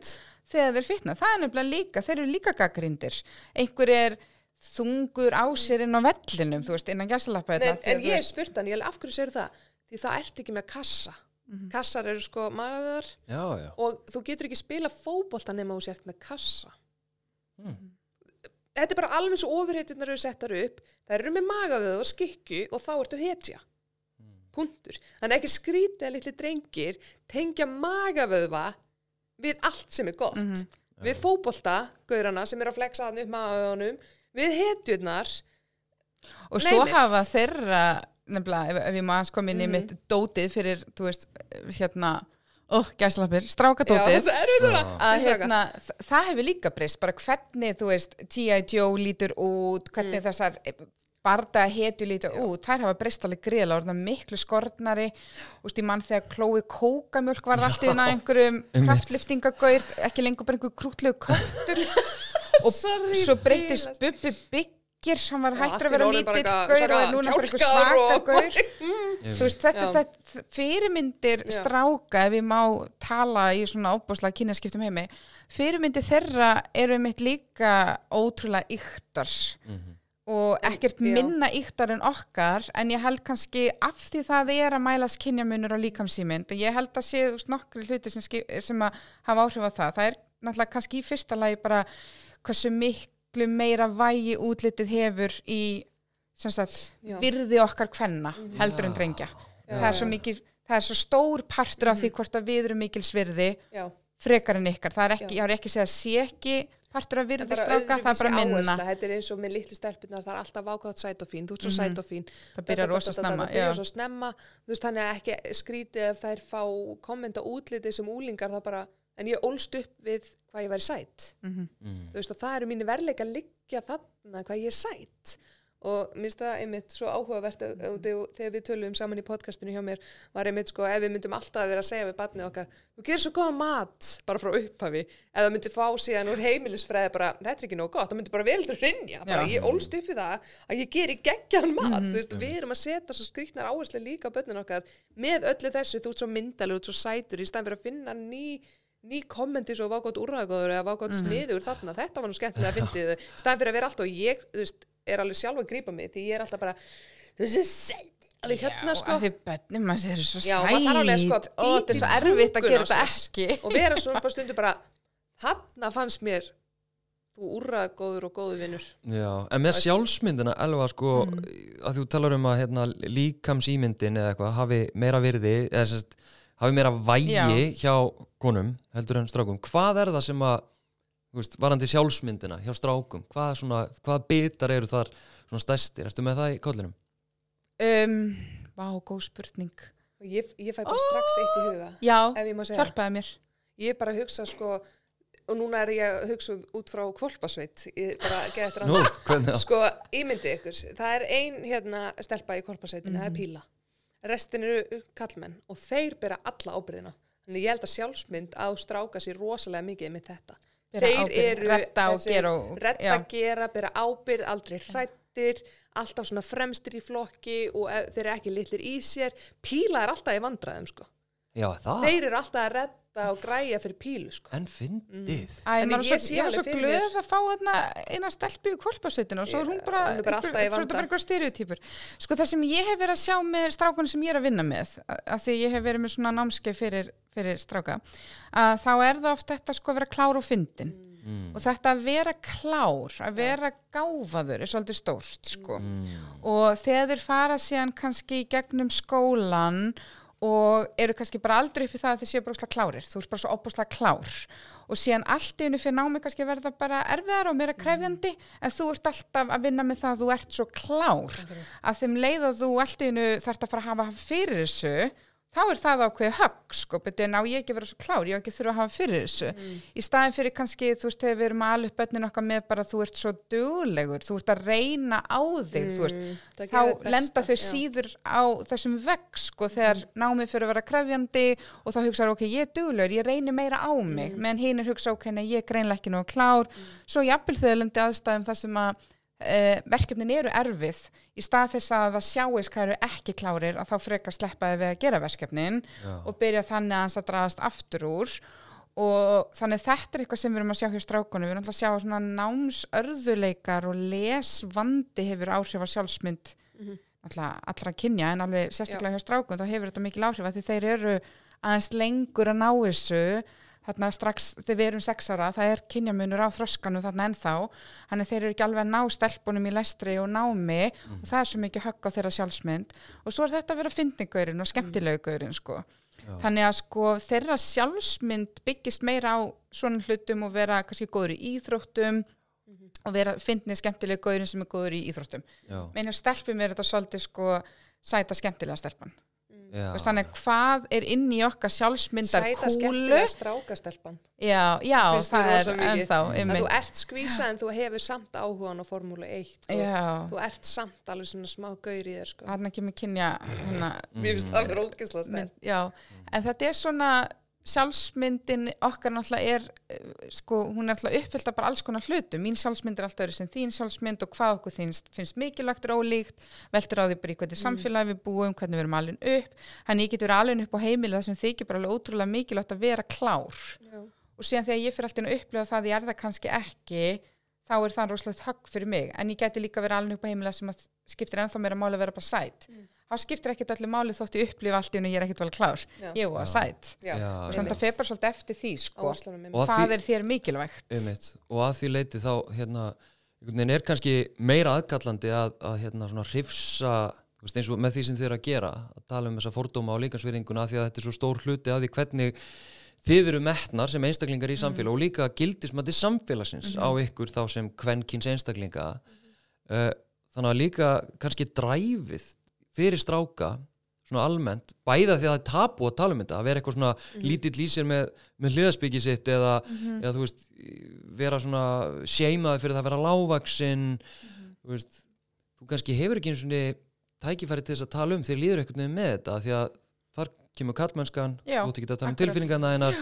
þegar þeir fitna? Það er nefnilega líka, þeir eru líka gaggrindir. Einhver er þungur á sér inn á vellinum, þú veist, innan gæsalappa. Nei, en ég hef spurt hann, ég alveg af hverju segir það því það ert ekki með kassa Mhm. kassar eru sko magaðar Já, já. og þú getur ekki spila fótbolta nema þú sért með kassa Mm. þetta er bara alveg svo ofurheitunar eru settar upp það eru með magavöðu og skikku og þá ertu hetja punktur, þannig ekki skrítið að litli drengir tengja magavöðva við allt sem er gott Mhm. við fótbolta, gaurana sem eru að flexa þannig upp magavöðunum við hetjurnar. Og svo it. hafa þeirra, nefnilega, ef, ef ég maður sko minni Mhm. mitt dótið fyrir, þú veist, hérna, ó, gæslappir, Já, <laughs> strákadótið, að hérna, það hefur líka breyst, bara hvernig, þú veist, T.I. Joe lítur út, hvernig þessar barda hetju lítur út, þær hafa breyst alveg greiðlega, orðna miklu skortnari, þú veist, ég mann þegar Chloe Kókamjölk var allt í hérna einhverjum kraftliftingagaur, ekki lengur bara einhver krútlegu köttur <laughs> og Sorry, svo breytist. Bubbi Byggir, hann var hættur að vera lítill eitthvað- gaur og er núna bara kjálkar svaka og- gaur. Þú veist, þetta er þetta fyrirmyndir Já. stráka ef ég má tala í svona óbúslega kynjaskiptum heimi. Fyrirmyndir þeirra eru mitt líka ótrúlega yktar. Og ekkert já. minna yktar en okkar en ég held kannski af því það er að mælast kynjamunur á líkamsýmynd og ég held að sé þú veist, nokkri hluti sem, sem að hafa áhrif á það. Það er náttúrulega kannski í fyrsta lagi bara hversu miklu meira vægi útlitið hefur í sagt, virði okkar kvenna heldur en drengja. Það er svo mikið það er svo stór partur af því hvort að við erum mikil svirði Já. frekar en ykkar. Það er ekki, har ekki að sé ekki partur af Það er virði bara stráka, það er bara minna. áhersla. Þetta er eins og með litlu stelpunar, það er alltaf vákátt sæt og fín, þú ert svo sæt og fín. Mhm. Það byrjar rosa snemma, snemma, veist, þannig að ekki skrítið ef þær fá kommenta útlitið sem úlingar, það bara, en ég ólst upp við hvað ég væri sæt. Mhm. Þú veist, og það eru mínu verleika að liggja þarna hvað ég er sæt. Og minnst það einmitt svo áhugavert að- að- þegar við tölum saman í podcastinu hjá mér var einmitt sko ef við myndum alltaf að vera að segja við barnið okkar þú gerir svo góða mat bara frá upphafi ef það myndi fá síðan úr heimilisfræði bara þetta er ekki nóg gott, það myndi bara veldur hrinja bara Já. ég ólst upp við það að ég geri geggjan mat þú veist, við erum að setja svo skrýtnar áherslu líka á börnin okkar með öllu þessu þú ert svo myndalur, þú ert svo sætur í staðan fyrir að finna ný ný kommenti svo vágótt úrræðgóður eða vágótt sniður þarna, þetta var nú skemmtilega að fyndið staðan fyrir að vera alltaf og ég veist, er alveg sjálf að grípa mig því ég er alltaf bara þú veist, þessi sæt, alveg hérna Já, sko. af því bönnum maður eru svo Já, sæt maður þarf alveg sko að Ó, þetta er svo erfitt að gera þetta ekki. og vera svona bara stundu bara þarna fannst mér þú úrræðgóður og góðu vinnur Já, en með sjálfsmyndina elva sko, að þú talar um að hérna, líkamsýmyndin eða eitthvað hafi meira virði eða sérst, hafi meira vægi Já. hjá konum heldur en strákum hvað er það sem að veist, varandi sjálfsmyndina hjá strákum hvað, svona, hvað bitar eru þar svona stærstir, ertu með það í kollinum? um, Vá, góð spurning. Ég, ég fæ bara strax eitt í huga Já, ef ég má segja. hjálpaði mér. Ég er bara að hugsa sko og núna er ég að hugsa út frá kvolpasveit ég bara geða Nú, annað hvernig það? sko, ímyndi ykkur, það er ein hérna stelpa í kvolpasveitinu, það er Mhm. píla. Restin eru kallmenn og þeir bera alla ábyrðina Þannig ég held að sjálfsmynd á stráka sér rosalega mikið með þetta. Bera Þeir ábyrgð, eru og þessir gera já. gera, bera ábyrð, aldrei hrættir, alltaf svona fremstir í flokki og ef, þeir eru ekki litlir í sér. Píla er alltaf í vandræðum, sko. Já, það, Þeir eru alltaf að redda og græja fyrir pílu, sko. en fyndið. Æ, En ég var sé svo, ég var alveg svo fyrir glöð að fá þarna eina stelpu í kvolpasveitinu og svo er hún bara, Hún er bara alltaf í vanda. Sko það sem ég hef verið að sjá með strákunum sem ég er að vinna með, að- að því ég hef verið með svona námskeið fyrir, fyrir stráka, að þá er það oft þetta sko að vera klár og fyndin. Mm. Og þetta að vera klár, að vera gáfaður er svolítið stórt sko. Mm. Og þegar þeir fara síðan kannski í gegnum skólan og eru kannski bara aldrei upp í það að þeir séu bara óslega klárir, þú ert bara svo opuslega klár. Og síðan allt í hennu fyrir námi kannski verða bara erfiðar og meira krefjandi en þú ert alltaf að vinna með það að þú ert svo klár. Að þeim leið að þú allt í hennu þarft að fara að hafa fyrir þessu þá er það ákveðið högg sko, betur en á ég ekki vera svo klár, ég á ekki þurfa að hafa fyrir þessu. Í staðin fyrir kannski, þú veist, þegar við erum að alveg bönnin okkar með bara þú ert svo duglegur, þú ert að reyna á þig, þú veist, Mm, það þá þitt lenda besta, þau já. síður á þessum vegg sko þegar námið fyrir að vera krefjandi og þá hugsaður ok, ég er duglegur, ég reynir meira á mig meðan hinn er hugsa ok, nei, ég er greinlega ekki nóg klár. Svo jafnvel þegar lendi aðstæðum þar sem að uh, verkefnin eru erfið í stað þess að það sjáist hvað eru ekki klárir að þá frekar sleppaði við að gera verkefnin Já. og byrja þannig að hans að draðast aftur úr. Og þannig þetta er eitthvað sem við erum að sjá hjá strákunum, við erum alltaf að sjá að svona námsörðuleikar og lesvandi hefur áhrif á sjálfsmynd alltaf allra kynja en alveg sérstaklega hjá strákum þá hefur þetta mikil áhrif að því þeir eru aðeins lengur að ná þessu þarna strax þegar við erum sex ára það er kynjamunur á þroskanu þarna ennþá. Þannig þeir eru ekki alveg að ná stelpunum í lestri og námi. Og það er svo mikið högg á þeirra sjálfsmynd. Og svo er þetta að vera fyndningaurin og skemmtilegaurin sko. Þannig að sko þeirra sjálfsmynd byggist meira á svona hlutum og vera kannski góður í íþróttum og vera fyndnið skemmtileg gaurin sem er góður í íþróttum. Já, meina stelpum er þetta svolítið sko sæta skemmtilega stelpan. já. Veist, þannig hvað er inn í okkar sjálfsmyndar Sæta kúlu? skemmtilega strákastelpan. já, já það er ennþá Að þú ert skvísa en þú hefur samt áhugan á Formúlu 1 og já, þú ert samt alveg svona smá gaur í þér sko. hann ekki með kynja hana, Mér finnst það alveg já, en þetta er svona sjálfsmyndin okkar náttúrulega er eh, sko, hún er náttúrulega uppfyllt af bara alls konar hlutum. Mín sjálfsmynd er alltaf öðru sem þín sjálfsmynd og hvað okkur finnst, finnst mikilvægt ólíkt. Veltur á því bara í hvernig samfélagi við búum hvernig við erum alveg upp. Hann ég getur alveg upp á heimili það sem þykir bara alveg ótrúlega mikilvægt að vera klár. Já. og síðan þegar ég fyrir alltaf að upplega það að ég er það kannski ekki þá er það rosalegt högg fyrir mig. En ég geti líka verið alveg upp á heimila sem skiptir ennþá máli að vera bara sætt þá skiptir ekkert öllu máli þótt ég upplifa allt í hennu ég er ekkert vel klár. Já. ég var sætt og samt að feir bara svolítið eftir því sko. Og að því- er þér mikilvægt? Einmitt. og að því leiti þá hérna, er kannski meira aðkallandi að, að hérna, svona hrifsa eins og með því sem þið eru að gera að tala um þessa fordóma og líkansverðinguna því að þetta er svo stór hluti af því hvernig þið eru metnar sem einstaklingar í samfélag og líka gildismandi samfélagsins á ykkur þá sem kvenkins einstaklinga. Uh, þannig að líka kannski dræfið fyrir stráka svona almennt, bæða því að það er tapu að tala um þetta, að vera eitthvað svona lítill í sér með, með hliðaspiki sitt eða, eða þú veist, vera svona seimaði fyrir það að vera lágvaksinn þú veist, þú kannski hefur ekki eins og tækifæri til þess að tala um þegar líður eitthvað með þetta því að þar kemur kallmennskan þú ert ekki að tala um akkurat. tilfinningarna þínar.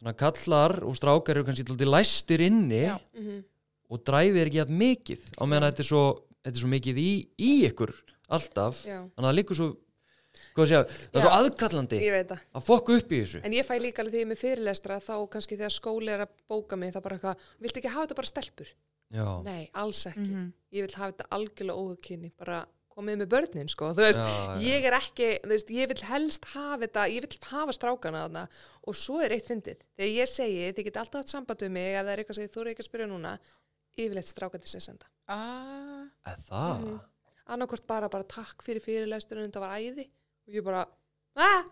Þannig að kallar og strákar eru kannski lítið læstir inni Já. Mhm. og dræfið er ekki að mikið á meðan þetta er svo, þetta er svo mikið í, í ykkur alltaf Já, þannig að það líkur svo hvað að segja, það er svo aðkallandi að fokka upp í þessu En ég fæ líka alveg því ég er með fyrirlestra þá kannski þegar skóli er að bóka mig þá bara eitthvað, viltu ekki hafa þetta bara stelpur? já, Nei, alls ekki. Mhm. Ég vil hafa þetta algjörlega óhuginni, bara komið með börnin, sko. Þú veist, Já, já. ég er ekki, þú veist, ég vil helst hafa þetta, ég vil hafa strákana þarna og svo er eitt fyndið. Þegar ég segi, þið geti alltaf haft samband við mig ef það er eitthvað sem þú ekki að spyrja núna, yfirleitt strákandi sem senda. ah, það Mhm. Annarkvort bara, bara takk fyrir fyrirlesturinn, þetta var æði. Og ég bara, aah,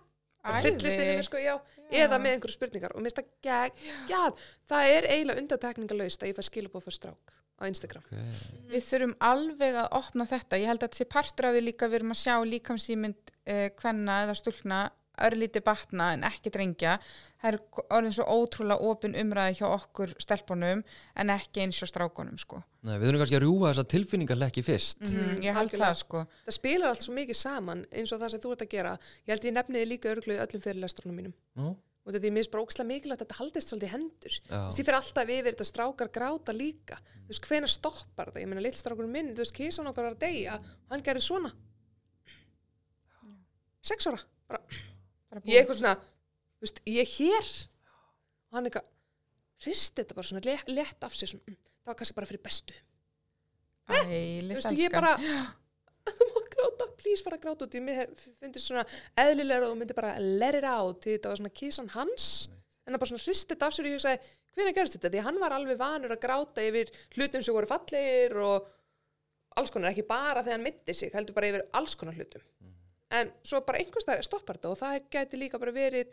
sko, já, eða með einhverju spurningar. Og mér finnst það geggjað. Það er eiginlega undatekningalöst að ég fær skilabóð fyrir strák á Instagram. Okay. við þurfum alveg að opna þetta. Ég held að þetta sé partur af því líka við erum að sjá líkamsýmynd uh, kvenna eða stúlkna örlíti batna en ekki drengja. Það er orðin svo ótrúlega opin umræði hjá okkur stelpunum en ekki eins og strákunum sko. Nei, við þurfum kannski að rjúfa þessa tilfinningarlekki fyrst. Mm, ég held það sko. Það spilar allt svo mikið saman eins og það sem þú ert að gera. Ég held ég nefniði líka örglu í öllum fyrirlestrunum mínum. Nú, og þetta er mér finnst bara ókslega mikilvægt að þetta haldist svolítið í hendur. Ég fyrir alltaf yfir þetta strákar gráta líka. Þú veist, hvena stoppar þetta, ég meina lillstrákurinn minn, þú veist, kísan okkar var að deyja hann gerði svona. Sex ára, bara, Ég eitthvað svona veist, ég er hér. Og hann eitthvað, hristi þetta bara svona le- létt af sér svona, mm, það var kannski bara fyrir bestu. Þú Æli, veist, ég bara þú <gasps> <laughs> má gráta, please fara að gráta út ég mér finnst svona eðlilega og þú myndir bara let it out, þetta var svona kísan hans. En það bara svona hristi þetta af sér og ég hugsaði, hvernig gerist þetta, því hann var alveg vanur að gráta yfir hlutum sem voru fallegir og alls konar, ekki bara þegar hann mitti sig, heldur bara yfir alls konar hlutum en svo bara einhvers það stoppar þetta og það gæti líka bara verið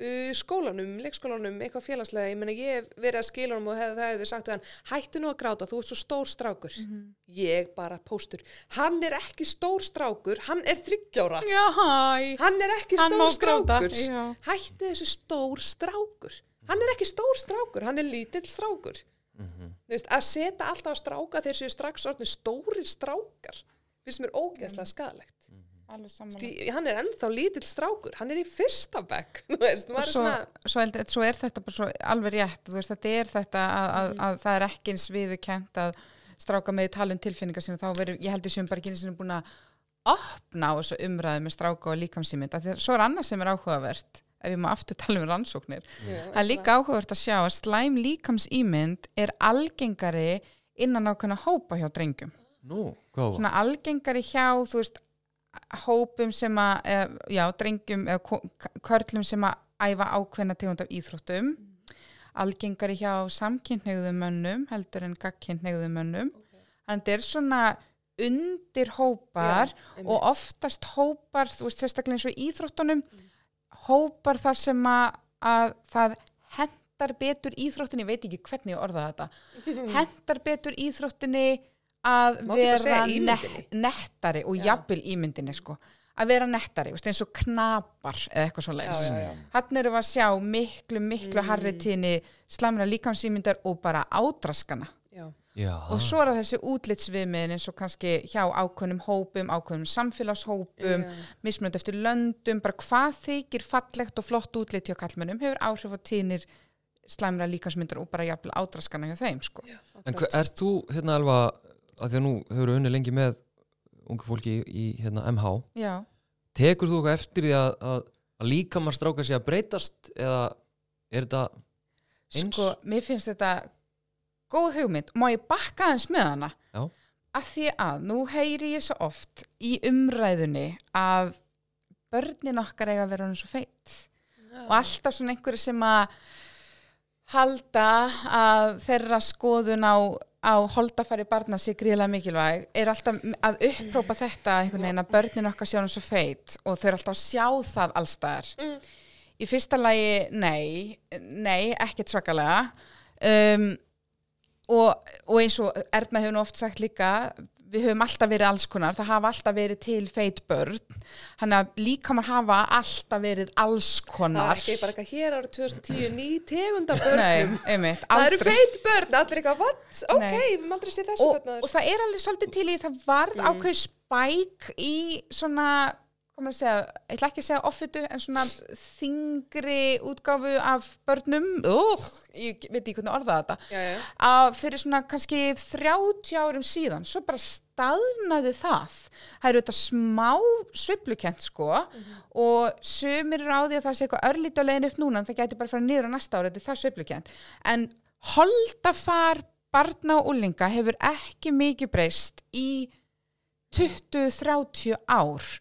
uh, skólanum, leikskólanum, eitthvað félagslega. Ég meina ég hef verið að skila honum og hef, það hefur sagt hann, hættu nú að gráta, þú ert svo stór strákur. Ég bara póstur. Hann er ekki stór strákur, hann er þryggjára hann er ekki Hann stór strákur. já. hætti þessu stór strákur. Hann er ekki stór strákur, hann er lítill strákur. Þú veist, að setja alltaf á stráka þeir séu strax orðin stórir strákar finnst mér ógeðslega skadalegt Því, hann er ennþá lítill strákur, hann er í fyrsta bekk, <laughs> þú veist, og er svo, svo, held- svo er þetta bara svo alveg rétt, þú veist, þetta er þetta að, að, að það er ekki eins viðurkent að stráka með tala um tilfinningar sína þá verður, ég heldur sem bara ekki einu sinni búin að opna á þessu umræðu með stráka og líkamsýmynd, því svo er annað sem er áhugavert ef ég má aftur tala um rannsóknir. Já, það er líka áhugavert að sjá að slæm líkamsýmynd er algengari innan ákveðna hópa hjá drengjum. Nú, hvað var? svona algengari hjá þú veist hópum sem að já, drengjum eða körlum sem að æfa ákveðna tegund af íþróttum. Algengari hjá samkynhneigðum mönnum heldur en gagkynhneigðum mönnum. Þannig að þetta er svona undir hópar Já, og oftast hópar, þú veist sérstaklega eins og íþróttunum hópar þar sem að, að það hendar betur íþróttinni, veit ekki hvernig ég orða þetta <laughs> hendar betur íþróttinni að Má vera net, nettari og jafnvel ímyndinni sko að vera nettari, veist, eins og knapar eða eitthvað svo já. hann við að sjá miklu, miklu mm. harri tíni slamra líkamsýmyndar og bara ádraskana já, Já, og svo er þessi útlitsviðmiðin eins og kannski hjá ákveðnum hópum, ákveðnum samfélagshópum, Já. mismunandi eftir löndum, bara hvað þykir fallegt og flott útlit hjá kallmönnum hefur áhrif á tíðnir slæmra líkansmyndar og bara jafnvel ádraskana hjá þeim sko. en hver, ert þú hérna alveg að því að nú hefur unni lengi með ungu fólki í, í hérna MH Já, tekur þú eitthvað eftir því að, að, að líkamar stráka sig að breytast eða er þetta eins? sko, mér finnst þetta góð hugmynd, má ég bakka aðeins með hana? Já. að því að nú heyri ég svo oft í umræðunni að börnin okkar eiga að vera hann svo feitt og alltaf svona einhverju sem að halda að þeirra skoðun á, á holdafæri barna sé gríðlega mikilvæg er alltaf að upprópa þetta einhvern veginn að börnin okkar sjá hann svo feitt og þau eru alltaf að sjá það allstaðar Mm. í fyrsta lagi nei, nei, ekkert svakalega. Um, og, og eins og Erna hefur nú oft sagt líka við höfum alltaf verið alls konar, það hafa alltaf verið til feit börn, hann að líkamar hafa alltaf verið alls það konar. er ekki bara eitthvað hér árið 2010 ný tegunda börnum. Nei, einmitt, það eru feit börn, allir eitthvað what? ok, við höfum aldrei séð þessu börn og það er alveg svolítið til í það varð Mm. ákveð spæk í svona maður að segja, ég ætla ekki að segja offitu en svona þingri útgáfu af börnum uh, ég veit ekki hvernig orða þetta já, já. að fyrir svona kannski 30 árum síðan, svo bara staðnaði það. Það eru þetta smá sveiflukent sko og sumir eru á því að það sé eitthvað örlítið á leiðin upp núna það gæti bara að fara niður á næsta ára, þetta er það sveiflukent. En holdafar barna og úlinga hefur ekki mikið breyst í 20-30 ár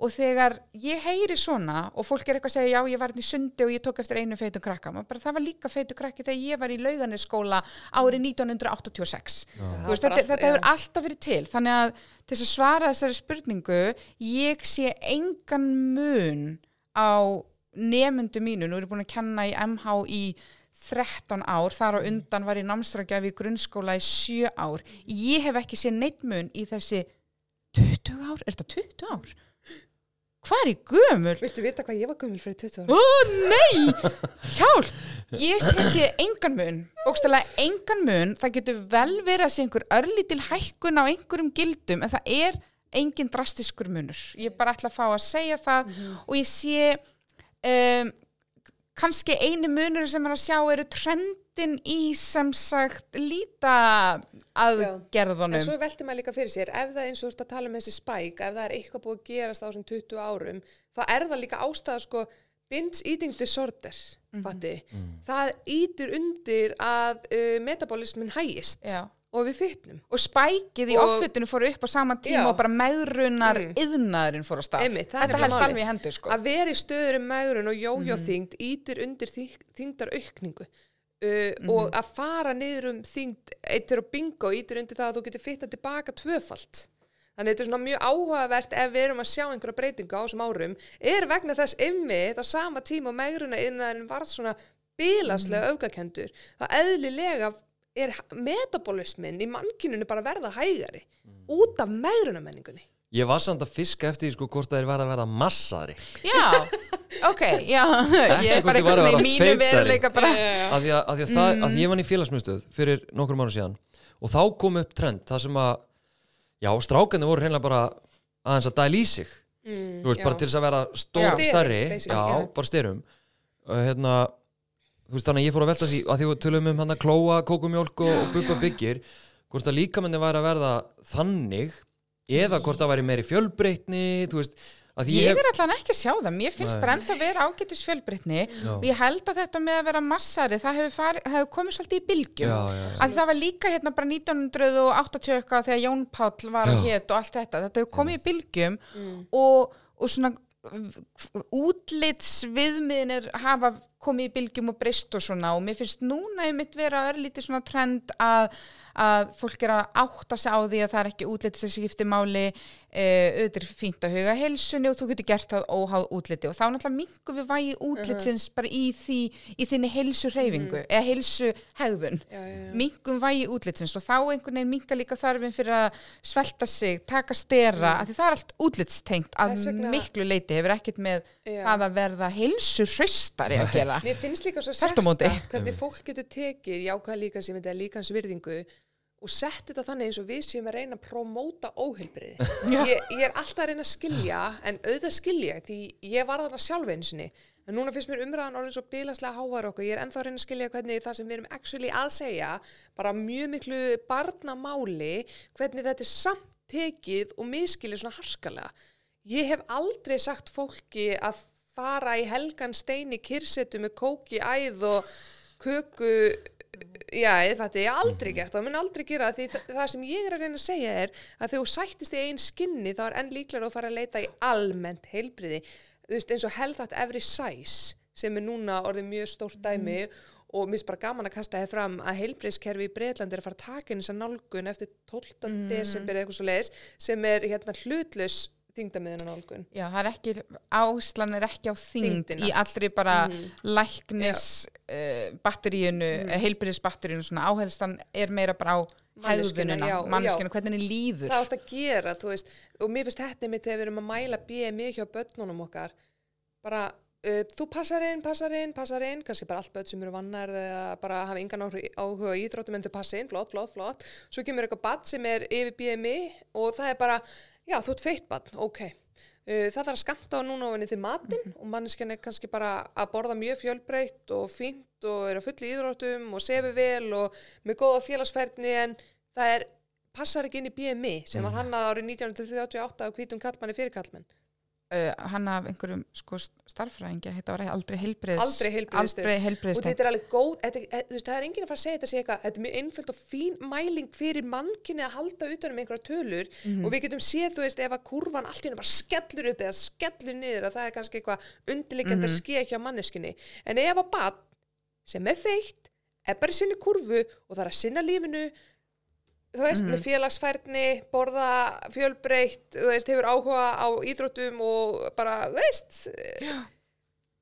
og þegar ég heyri svona og fólk er eitthvað að segja já ég var hérna í sundi og ég tók eftir einu feitum krakka. Bara það var líka feitu krakki þegar ég var í lauganisskóla árið 1986 Þú veist, þetta, þetta hefur alltaf verið til. Þannig að til þess að svara þessari spurningu ég sé engan mun á nemyndu mínu, nú er ég búin að kenna í MH í 13 ár, þar á undan var ég námsdragjafi í grunnskóla í 7 ár. Ég hef ekki séð neitt mun í þessi 20 ár, er þetta 20 ár? Hvað er ég gömul? viltu vita hvað ég var gummul fyrir 20 Ó ára? nei, hjálp! Ég sé, sé engan mun. Bókstælega engan mun, það getur vel verið að sé einhver örlítil hækkun á einhverjum gildum, en það er engin drastiskur munur, ég bara ætla að fá að segja það og ég sé um, kannski eini munur sem er að sjá eru trendin í sem sagt líta aðgerðunum. En svo velti maður líka fyrir sér, ef það eins og þú ert að tala um þessi spæk, ef það er eitthvað búið að gerast á þessum 20 árum, þá er það líka ástæða sko binge eating disorder, Mhm. fatti. Það ítur undir að uh, metabolismin hægist Já. Og við fytnum. Og spækið í Og- offutinu fór upp á sama tíma Já. og bara meðrunar Mm. yðnaðurinn fór á stað. Einmitt, Þetta helst alveg í hendur, sko. Að vera í stöður um megrun og jójóþyngd ítir undir þyng- þyngdaraukningu. Uh, og að fara niður um þyngd eittur og bingo ítir undir það að þú getur fitta tilbaka tvöfalt þannig þetta er svona mjög áhugavert ef við erum að sjá einhverja breytingu á þessum árum er vegna þess ymmið á sama tíma og megruna innan varð svona bilaslega mm. aukakendur það eðlilega er metabolismin í mannkyninu bara að verða hægari út af megrunamenningunni Ég var samt að fiska eftir því sko hvort það er verið að verða massaðri. Já, ok, já, <laughs> ég er bara eitthvað að svona í vera mínu veruleika bara. af því að, af því að, það, að ég var í félagsmyndstöð fyrir nokkur mánu síðan og þá kom upp trend það sem að já, strákandi voru hreinlega bara aðeins að dæla í sig. Mm, þú veist, bara til þess að vera stór, stærri. já, já. bara styrum uh, hérna, þú veist, þannig að ég fór að velta því að því við tölum um hann að klóa, kókumjólk og, og bubba byggir hvort að líkamenni væri að verða þannig eða hvort það væri meiri fjölbreytni þú veist, að því Ég er alltaf ekki að sjá það, mér finnst Nei. bara ennþá að vera ágætis fjölbreytni Já. og ég held að þetta með að vera massari, það hefur, farið, það hefur komið svolítið í bylgjum. Að það var líka hérna bara 1980 eitthvað þegar Jón Páll var Já. að hétt og allt þetta, þetta hefur komið í bylgjum og, og svona útlits viðmiðinir hafa komið í bylgjum og breyst og svona og mér finnst núna einmitt vera örlítið svona trend að, að fólk er að átta sig á því að það er ekki útlits sem skiptir máli e, auðvitað er fínt að huga heilsunni og þú getur gert það óháð útliti og þá náttúrulega mingum við vægi útlitsins bara í, því, í þinni heilsu reyfingu eða heilsu hegðun Já, já, já. mingum vægi útlitsins og þá einhvern veginn minga líka þarfin fyrir að svelta sig, taka stera, mm. af því það er allt útlitstengt að vegna- miklu leiti hefur ekkert með Já. það að verða heilsu hraustari að gera. Mér finnst líka svo sérstakt hvernig fólk getur tekið jákvæða líka sem þetta er líkans virðingu og sett þetta þannig eins og við séum að reyna að promóta óheilbriði. <laughs> Já. ég, ég er alltaf að reyna að skilja, en auðvitað skilja því ég var þarna sjálf einu sinni. En núna finnst mér umræðan orðin svo bilaslega hávar okkur. Ég er ennþá að reyna að skilja hvernig það sem við erum actually að segja, bara mjög miklu barnamáli, hvernig þetta er samt tekið og miskilið svona harskalega. Ég hef aldrei sagt fólki að fara í helgan stein í kyrsetu með kóki, æð og köku já, ég fætti, ég aldrei gert það, mun aldrei gera það því það, það sem ég er að reyna að segja er að þegar þú sættist í einn skinni þá er enn líklega að fara að leita í almennt heilbriði, þú veist eins og held að every size sem er núna orðið mjög stórt dæmi og mér finnst bara gaman að kasta þér fram að heilbriðskerfi í Breitlandi er að fara að taka inn þessa nálgun eftir 12. desember eða eitthvað svo leiðis sem er hérna hlutlaus þingdamiðuna nálgun. Já, það er ekki, áslan er ekki á þyngd Þyngdina. í allri bara læknis uh, batteríunu, mm. heilbyrðisbatteríunu svona. Áherslan er meira bara á já, manneskjuna, hvernig henni líður. það átt að gera, þú veist og mér finnst þetta mitt þegar við erum að mæla BMI hjá börnunum okkar. Bara, uh, þú passar inn, passar inn, passar inn kannski bara allt börn sem eru vannar eða bara hafa engan áhuga á íþróttum en þau passa inn, flott, flott, flott. Svo kemur eitthvað badn sem er yfir BMI og það er bara, já, þú ert feitt badn, ok. Uh, það þarf að skamta á núna ofinni til matinn og manneskjan er kannski bara að borða mjög fjölbreytt og fínt og er að fulli íþróttum og sefi vel og með góða félagsferðni en það er, passar ekki inn í BMI sem var hannað árið 1938 á hvítum kallmanni fyrir kallmenn. Uh, hann af einhverjum sko starffræðingi, þetta var aldrei heilbriðs, Aldrei aldrei Og þetta er alveg góð, þetta, e- þú veist, það er enginn að fara að segja þetta sé eitthvað, þetta er mjög einföld og fín mæling fyrir mannkinni að halda utan um einhverja tölur. Og við getum séð, þú veist, ef að kurvan henni bara skellur upp eða skellur niður að það er kannski eitthvað undirliggjandi að skeið hjá manneskinni. En ef að bann sem er feitt, er bara sinni kurvu og það er að sinna lífinu, þú veist, með félagsfærni, borða fjölbreytt, þú veist, hefur áhuga á íþróttum og bara, veist,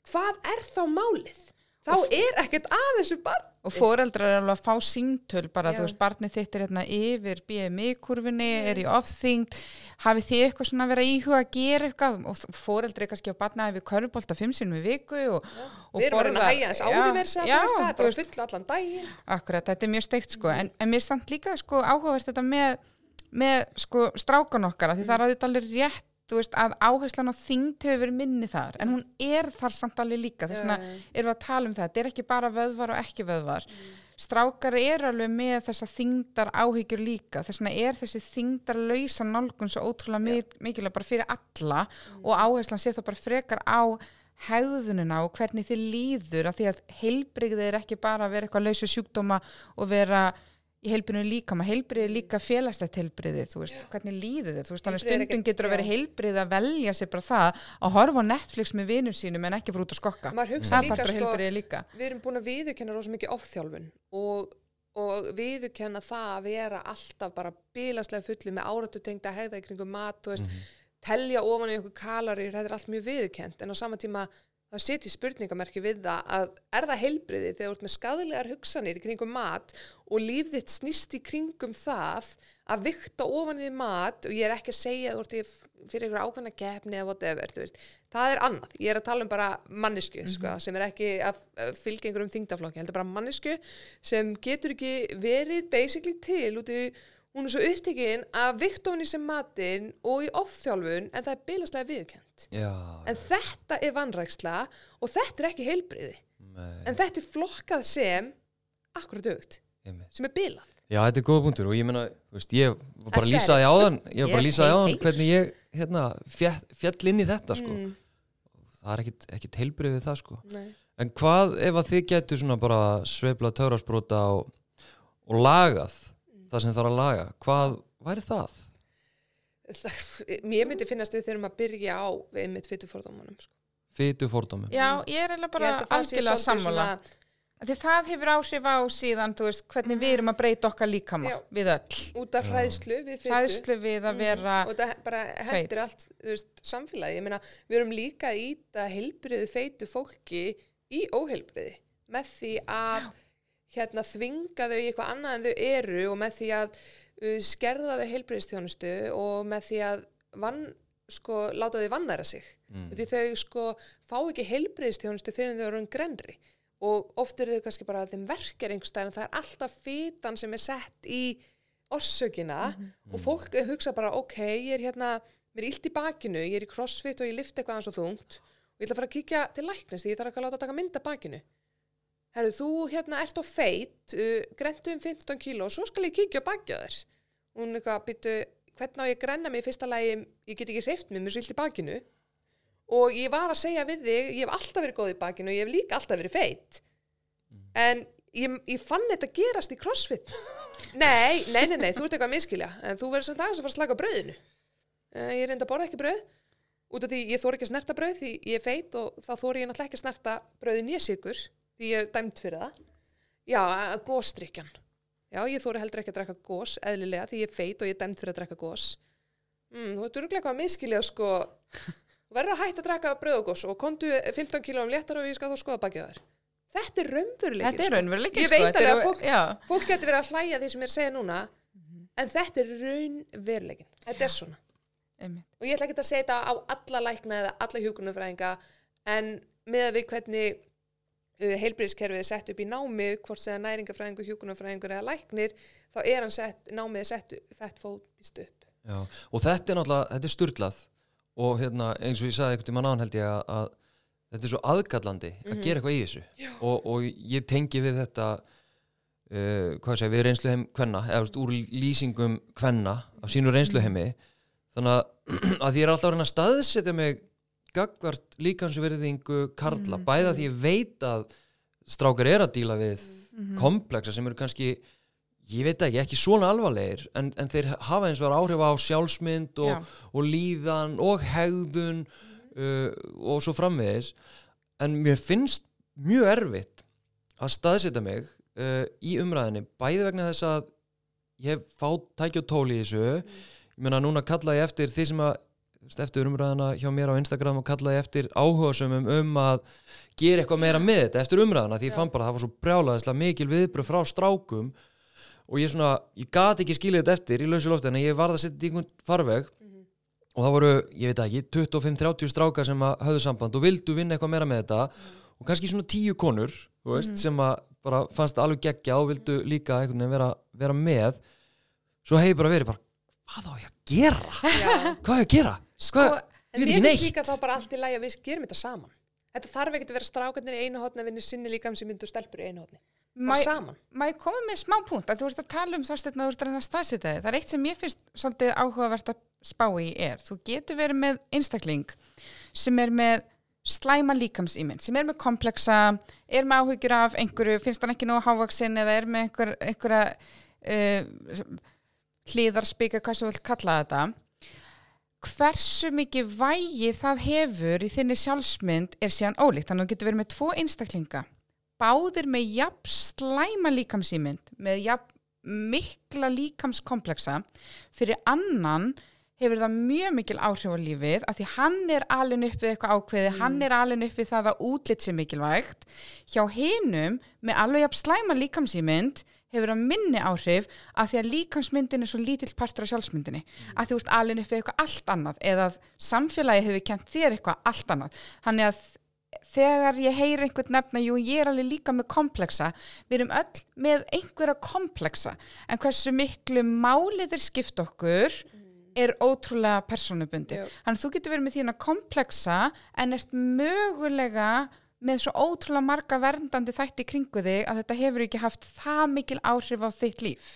hvað er þá málið? Þá er ekkert að þessu barn. Og foreldrar er alveg að fá síntöl bara, Já. þú veist, barnið þitt er hérna yfir BMI-kurfinni, er í ofþyngd, hafið þið eitthvað svona að íhuga að gera eitthvað? Og foreldri er kannski að barna yfir körubólta fimm sinnum í viku og, og Við erum bara að borða- hægja þess á já, það er bara fulla allan daginn. Akkurat, þetta er mjög steikt sko, en, en mér er samt líka sko áhugavert þetta með, með sko strákan okkar, því það er auðvitað alveg rétt þú veist, að áherslan á þyngd hefur verið minni þar, en hún er þar samt alveg líka, þess vegna erum við að tala um það, þetta er ekki bara vöðvar og ekki vöðvar. Strákar er alveg með þessa þyngdar áhyggjur líka, þess vegna er þessi þyngdar lausa nálgun svo ótrúlega mi- mikilvæg bara fyrir alla og áherslan sé þá bara frekar á hegðununa og hvernig þið líður af því að heilbrigði er ekki bara að vera eitthvað lausu sjúkdóma og vera í heilbrigðinu líka, maður heilbrigði er líka félagslegt heilbrigði, þú veist, hvernig líður þið þú veist, þannig stundum getur að vera já. heilbrigði að velja sér bara það að horfa á Netflix með vinum sínum en ekki fyrir út að skokka. Maður hugsa líka, sko, líka. við erum búin að viðurkenna rosa mikið ofþjálfun og, og viðurkenna það að vera alltaf bara bílaslega fulli með áratu tengda hegða í kringum mat, þú veist, telja ofan í okkur kalorir, þetta er allt mjög viðurkent en á sama tíma það setjum spurningamerki við það að er það heilbriði þegar þú ert með skadlegar hugsanir í kringum mat og líf þitt snýst í kringum það að vikta ofan því mat og ég er ekki að segja að þú ert fyrir einhverja ákveðna keppni eða whatever, þú veist, það er annað. Ég er að tala um bara mannesku sko, sem er ekki að fylgja einhverjum þingdaflokki heldur bara mannesku sem getur ekki verið basically til út í hún er svo upptekinn að í sem matinn og í ofþjálfun en það er bilaslega viðkjönd Já, en þetta er vannræksla og þetta er ekki heilbriði nei, en þetta er flokkað sem akkurat aukt, sem er bilað Já, þetta er góða punktur og ég meina, þú veist, ég var bara að said lýsa því it. áðan, ég var bara að Yes, lýsa því hey, áðan hey. hvernig ég, hérna, fjall, inn í þetta, sko. mm, Það er ekkit, ekkit heilbrið við það, sko. nei. En hvað ef að þið getur svona bara sveifla törrasbróta og, og lagað það sem þarf að laga, hvað væri það? <laughs> mér myndi finnast við þurfum að byrja á við mitt fytu fordómanum sko. Fytu fordómum. Já, ég er Ég bara algjörlega sammála Því það hefur áhrif á síðan, veist, hvernig við erum að breyta okkar líkama Já. við öll. út af hræðslu við fytu Hræðslu við að vera, og það bara hendur allt veist, samfélagi, ég meina við erum líka að íta heilbriðu feitu fólki í óheilbriði með því að hérna þvinga þau í eitthvað annað en þau eru og með því að uh, skerða þau heilbriðistjónustu og með því að vann, sko, láta þau vannæra sig. Mm. því þau sko fá ekki heilbriðistjónustu fyrir þau eru um grenri og oft eru þau kannski bara að þeim verkar einhverstað en það er alltaf fitan sem er sett í orsökina og fólk hugsa bara ok, ég er hérna, mér er illt í bakinu ég er í crossfit og ég lift eitthvað aðeins og þungt og ég ætla að fara að kíkja til læknist því ég þarf ekki að láta taka mynda bakinu Herðu, þú hérna ert á feit uh, grentu um 15 kíló og svo skal ég kíkja bakið þér. Hún eitthvað byttu, hvernig á ég að grenna mig í fyrsta lagi, ég get ekki hreift mig, mér er svo illt í bakinu. Og ég var að segja við þig, ég hef alltaf verið góð í bakinu og ég hef líka alltaf verið feit. En ég, ég fann þetta gerast í crossfit. Nei, nei, nei, nei, þú ert eitthvað að miskilja en þú verður samt aðeins að fara að slaka á brauðinu. Uh, ég reynda að borða ekki brauð. Út af því ég þóri ekki að snerta brauð því ég er feit og þá þóri ég náttúrulega ekki að snerta brauðin ég sigur því ég er dæmt fyrir það. Já, að gósdrykjan já, ég þóri heldur ekki að drekka gós eðlilega því ég er feit og ég er dæmt fyrir að drekka gós mm, þú ert örgulega eitthvað að miskilja sko <laughs> verður að hætta að drekka brauð og gós og kontu 15 kílóum léttar og ég skal þá skoða bakið á þér. Þetta er raunveruleikin þetta er raunveruleiki, Ég sko. veit alveg að fólk- fólk getur verið að hlæja því sem ég er að segja núna en þetta er raunveruleikin þetta er svona. Einmitt. og ég ætla ekki að segja þetta á alla lækna eða alla hjúkunarfræðinga en með að við hvernig uh, heilbriðskerfið er sett upp í námi hvort segja næringafræðingur, hjúkunarfræðingur eða læknir þá er hann sett, námið er sett fett fóðist upp. Já, og þetta er náttúrulega, þetta er sturlað og hérna, eins og ég sagði einhvern tímann án held ég að, að þetta er svo aðkallandi að gera eitthvað í þessu. Og, og ég tengi við þetta uh, hvað segja, við reynsluheim kvenna, eða veist, úr lýsingum kvenna af sínu reynsluheimi. Þannig að, <clears throat> að ég er alltaf að staðsetja mig gagvart líkansverðingu karla, bæða því ég veit að strákar er að díla við komplexa sem eru kannski ég veit ekki, ekki svona alvarlegir en, en þeir hafa eins og áhrif á sjálfsmynd og, og líðan og hegðun uh, og svo framvegis. En mér finnst mjög erfitt að staðsetja mig uh, í umræðinni bæði vegna þess að ég hef fátt tæki og tóli í þessu. Ég meina núna kalla ég eftir því sem að eftir umræðina hjá mér á Instagram og kalla ég eftir áhugasumum um að gera eitthvað meira með þetta eftir umræðina því ég fann bara að það var svo brjálaðislega mikil viðbröð frá strákum og ég svona, ég gat ekki skilja þetta eftir í lausu lofti en ég varð að setja þetta í einhvern farveg og það voru, ég veit ekki 25-30 strákar sem að höfðu samband og vildu vinna eitthvað meira með þetta og kannski svona 10 konur þú veist, sem að bara fannst alveg geggja og vildu líka einhvern veginn vera, vera með. Svo hef ég bara verið bara hvað á ég að gera? Já. Hvað á ég að gera? Sko, En ég veit mér ekki finnst neitt líka þá bara allt í lagi að við gerum þetta saman. Þetta þarf ekkert að vera strákarnir í einu hotna vinni sinni líka sem myndu stelpur í einu hotni. Bara saman. Má ég koma með smá punkt að þú ert að tala um þorsteinn að þú ert að reyna að staðsetja þig. Það er eitt sem ég finnst svolítið áhugavert að spá í er. Þú getur verið með einstakling sem er með slæma líkamsýmynd, sem er með kompleksa, er með áhyggjur af einhverju, finnst hann ekki nóg hávaksin eða er með einhver, einhverja uh, hlýðarspika, hvað sem þú vilt kalla þetta. Hversu mikið vægi það hefur í þinni sjálfsmynd er síðan ólíkt. Þannig að þú getur verið með tvo einstaklinga báðir með jafn slæma líkamsýmynd, með jafn mikla líkamskompleksa, fyrir annan hefur það mjög mikil áhrif á lífið að því hann er alin upp við eitthvað ákveði, hann er alin upp við það að útlitt sé mikilvægt. Hjá hinum með alveg jafn slæma líkamsýmynd hefur það minni áhrif að því að líkamsmyndin er svo lítill partur af sjálfsmyndinni að þú ert alin upp við eitthvað allt annað eða að samfélagi hefur kent þér eitthvað allt annað. Þannig að þegar ég heyri einhvern nefna, jú, ég er alveg líka með kompleksa, við erum öll með einhverja kompleksa, en hversu miklu málið er skipt okkur er ótrúlega persónubundi. Já. Þannig að þú getur verið með þína kompleksa en ert mögulega með svo ótrúlega marga verndandi þætti kringu þig að þetta hefur ekki haft það mikil áhrif á þitt líf.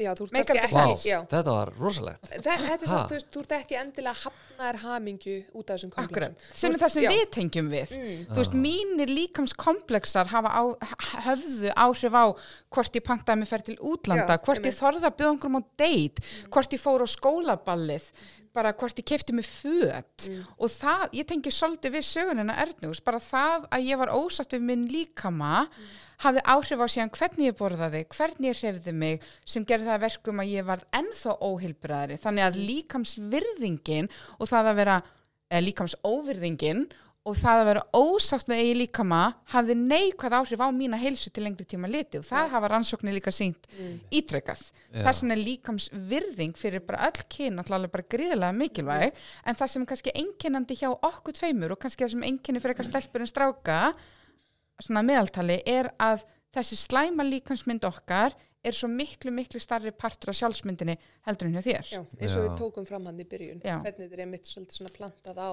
Já, þú ert ekki, já. þetta var rosalegt Þe- Þetta er samt, þú veist, þú ert ekki endilega hafnaðar hamingju út af þessum komplexum. Sem er það sem Já. við tengjum við. Mm. Þú veist, mínir líkamskomplexar hafa á, höfðu áhrif á hvort ég pantaði mig fer til útlanda, Já, hvort ég einmitt. þorði að bjóða einhverjum á date, hvort ég fór á skólaballið, bara hvort ég kefti mig föt. Og það, ég tengi svolítið við sögunina Ernús, bara það að ég var ósatt við minn líkama hafði áhrif á síðan hvernig ég borðaði, hvernig ég hrefði mig sem gerði það að verkum að ég var ennþá óheilbræðari, þannig að líkamsvirðingin og það að vera eða líkamsóvirðingin og það að vera ósátt með eigi líkama hafði neikvæð áhrif á mína heilsu til lengri tíma liti og það hafa rannsóknir líka sínt ítrekkað. Já. Þess vegna er líkamsvirðing fyrir bara öll kyn allavega bara gríðilega mikilvæg en það sem er kannski einkennandi hjá okkur tveimur og kannski það sem einkenni fyrir eitthvað stelpur en stráka svona meðaltali er að þessi slæma líkamsmynd okkar er svo miklu, miklu starri partur af sjálfsmyndinni heldur en hjá þér. Já, eins og Já. við tókum fram hann í byrjun. Já. Hvernig þetta er einmitt svolítið svona plantað á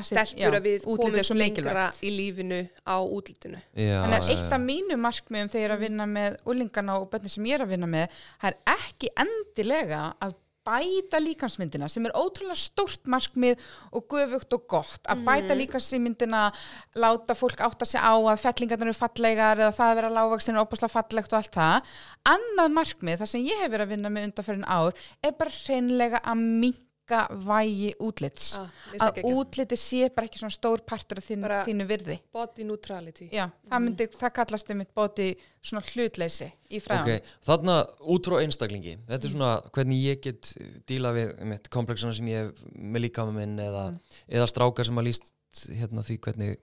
stelpur að við komum lengra í lífinu á útlitinu. Já, Þannig að eitt af mínu markmiðum þegar ég er að vinna með úlingana og börnir sem ég er að vinna með, það er ekki endilega að bæta líkansmyndina sem er ótrúlega stórt markmið og gufugt og gott. Að bæta líkansmyndina láta fólk átta sig á að fellingarnar eru fallegar eða það að vera lágvaksin er opaslega fallegt og allt það. Annað markmið, það sem ég hef verið að vinna með undanferðin ár, er bara hreinlega að minka vægi útlits. Ah, að útliti sé bara ekki svona stór partur af þínu, Bara- þínu virði. Body neutrality. Já, það myndi, það kallast einmitt svona hlutleysi í fræðan. Ok, þarna út frá einstaklingi þetta er svona hvernig ég get díla við mitt kompleksuna sem ég hef með líkama minn eða, eða strákar sem að líst hérna því hvernig,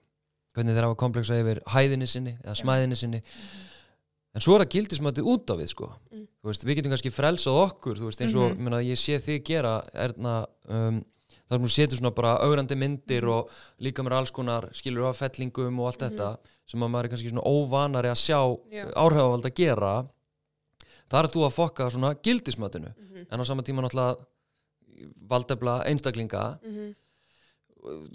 hvernig þeir hafa kompleksa yfir hæðinni sinni eða smæðinni sinni en svo er það gildismætið út á við sko Mm. veist, við getum kannski frelsað okkur veist, eins og mm ég sé þig gera erna um, þar þú setur svona bara augrandi myndir og líka mér alls konar skilur af fellingum og allt þetta sem að maður er kannski svona óvanari að sjá Já. áhrifavald að gera þar er þú að fokka svona gildismötinu Mhm. en á sama tíma náttúrulega valdefla einstaklinga Mhm.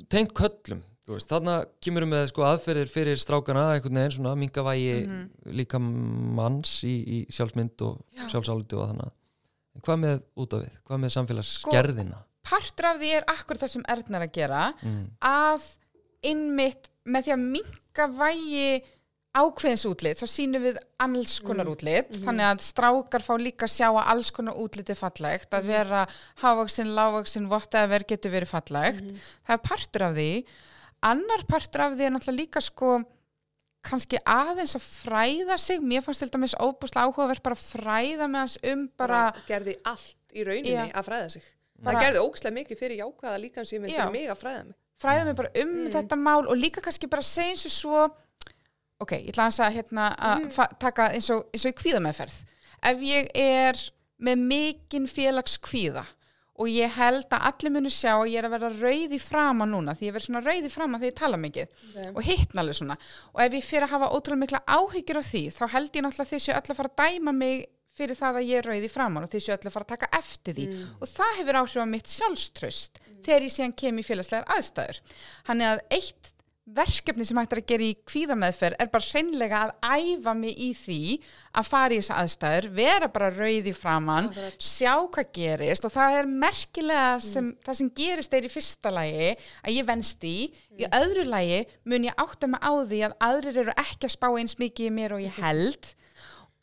tengt köllum veist, þarna kemur við með sko, aðferðir fyrir strákana einhvern veginn svona mingavægi Mhm. líka manns í, í sjálfsmynd og Já. sjálfsáliti og þannig en hvað með út af við, hvað með samfélagsgerðina Partur af því er akkur það sem Erna er að gera mm. að innmitt með því að minka vægi ákveðins útlit, þá sínum við alls konar útlit, þannig að strákar fá líka að sjá að alls konar útlit er fallegt, að vera hávaksin, lágvaksin, whatever getur verið fallegt. Það er partur af því. Annar partur af því er náttúrulega líka sko kannski aðeins að fræða sig mér fannst til dæmis óbúslega áhugavert bara að fræða með hans um bara bara gerði allt í rauninni Já. að fræða sig. Bara- það gerði ógslega mikið fyrir jákvæða líka sem ég mig að fræða mig. fræða mig bara um þetta mál og líka kannski bara segja eins og svo ok, ég ætla að hérna, að fa- taka eins og, eins og í kvíðameðferð ef ég er með mikinn félags kvíða og ég held að allir munu sjá að ég er að vera rauð í frama núna því ég verð svona rauð í frama þegar ég tala mikið Ok. og hittna alveg svona og ef ég fyrir að hafa ótrúlega mikla áhyggjur af því þá held ég náttúrulega þessu öll að fara að dæma mig fyrir það að ég er rauð í framann og þið séu öll að fara að taka eftir því og það hefur áhrif á mitt sjálfströst þegar ég síðan kem í félagslegar aðstæður. Þannig að eitt verkefni sem hægt er að gera í kvíðameðferð er bara hreinlega að æfa mig í því að fara í þessa aðstæður, vera bara rauð í framann, Akkurat. sjá hvað gerist. Og það er merkilega sem, það sem gerist er í fyrsta lagi að ég venst í, í öðru lagi mun ég átta mig á því að aðrir eru ekki að spá eins mikið í mér og ég held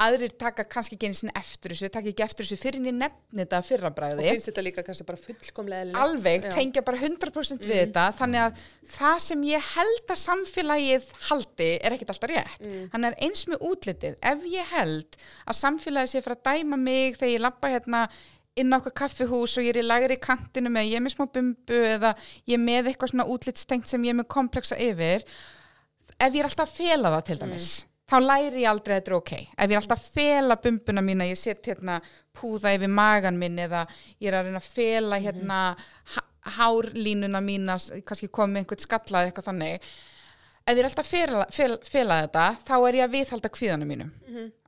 aðrir taka kannski ekki eins og eftir þessu, taka ekki eftir þessu fyrir ég nefni þetta að fyrra og finnst þetta líka kannski bara fullkomlega alveg, Já. tengja bara 100% við þetta þannig að það sem ég held að samfélagið haldi er ekkert alltaf rétt. Hann er eins með útlitið. Ef ég held að samfélagið sé fyrir að dæma mig þegar ég lappa hérna inn á okkar kaffihús og ég er í lagri kantinu með ég er með smá bumbu eða ég er með eitthvað svona útlitstengt sem ég er með komplexa yfir ef ég er alltaf að fela það til dæmis þá læri ég aldrei að þetta er ok. Ef ég er alltaf að fela bumbuna mína ég set hérna púða yfir magan minn eða ég er að reyna að fela hérna mm hárlínuna mína s- kannski komið með einhvern skallað eitthvað þannig. Ef ég er alltaf að fela, fela, fela þetta þá er ég að viðhalda kvíðanum mínum.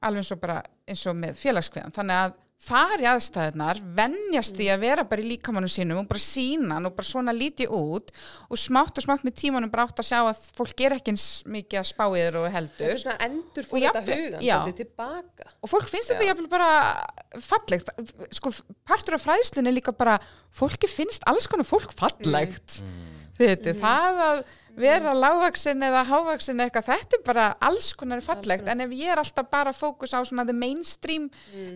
Alveg eins og bara eins og með félagskvíðan þannig að fari aðstæðunar venjast því að vera bara í líkamannum sínum og bara sína og bara svona líti út og smátt og smátt með tímanum bara átt að sjá að fólk er ekki eins mikið að spá þér og Þetta heldur er svona endur fór þetta hugan já. svolítið tilbaka. og fólk finnst þetta jafnvel bara fallegt. Sko partur af fræðslunni líka bara fólki finnst alls konar fólk fallegt þetta, það að vera lágvaksin eða hávaksin eitthvað, þetta er bara alls konar fallegt, en ef ég er alltaf bara fókus á svona the mainstream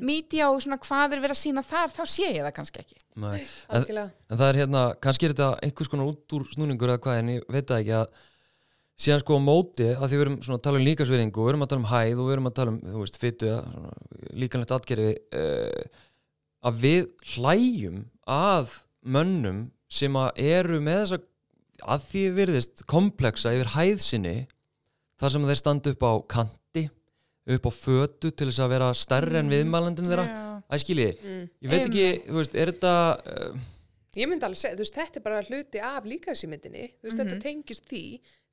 media og svona hvað er verið að sína þar þá sé ég það kannski ekki. Nei. En, en það er hérna, kannski er þetta einhvers konar út úr snúningur eða hvað en ég veit það ekki að síðan sko á móti að því við erum svona að tala um líkasverðingu og við erum að tala um hæð og við erum að tala um, þú veist, fytu líkanlegt atgerfi uh, að við hlæjum að mönnum sem að eru með þessa að því virðist komplexa yfir hæð sinni þar sem þeir standa upp á kanti upp á fötu til þess að vera stærri en viðmælandin þeirra. Já. æskilji, Mm. ég veit ekki, þú veist, er þetta uh, Ég myndi alveg segja, þú veist, þetta er bara hluti af líkasímyndinni, þú veist, þetta tengist því,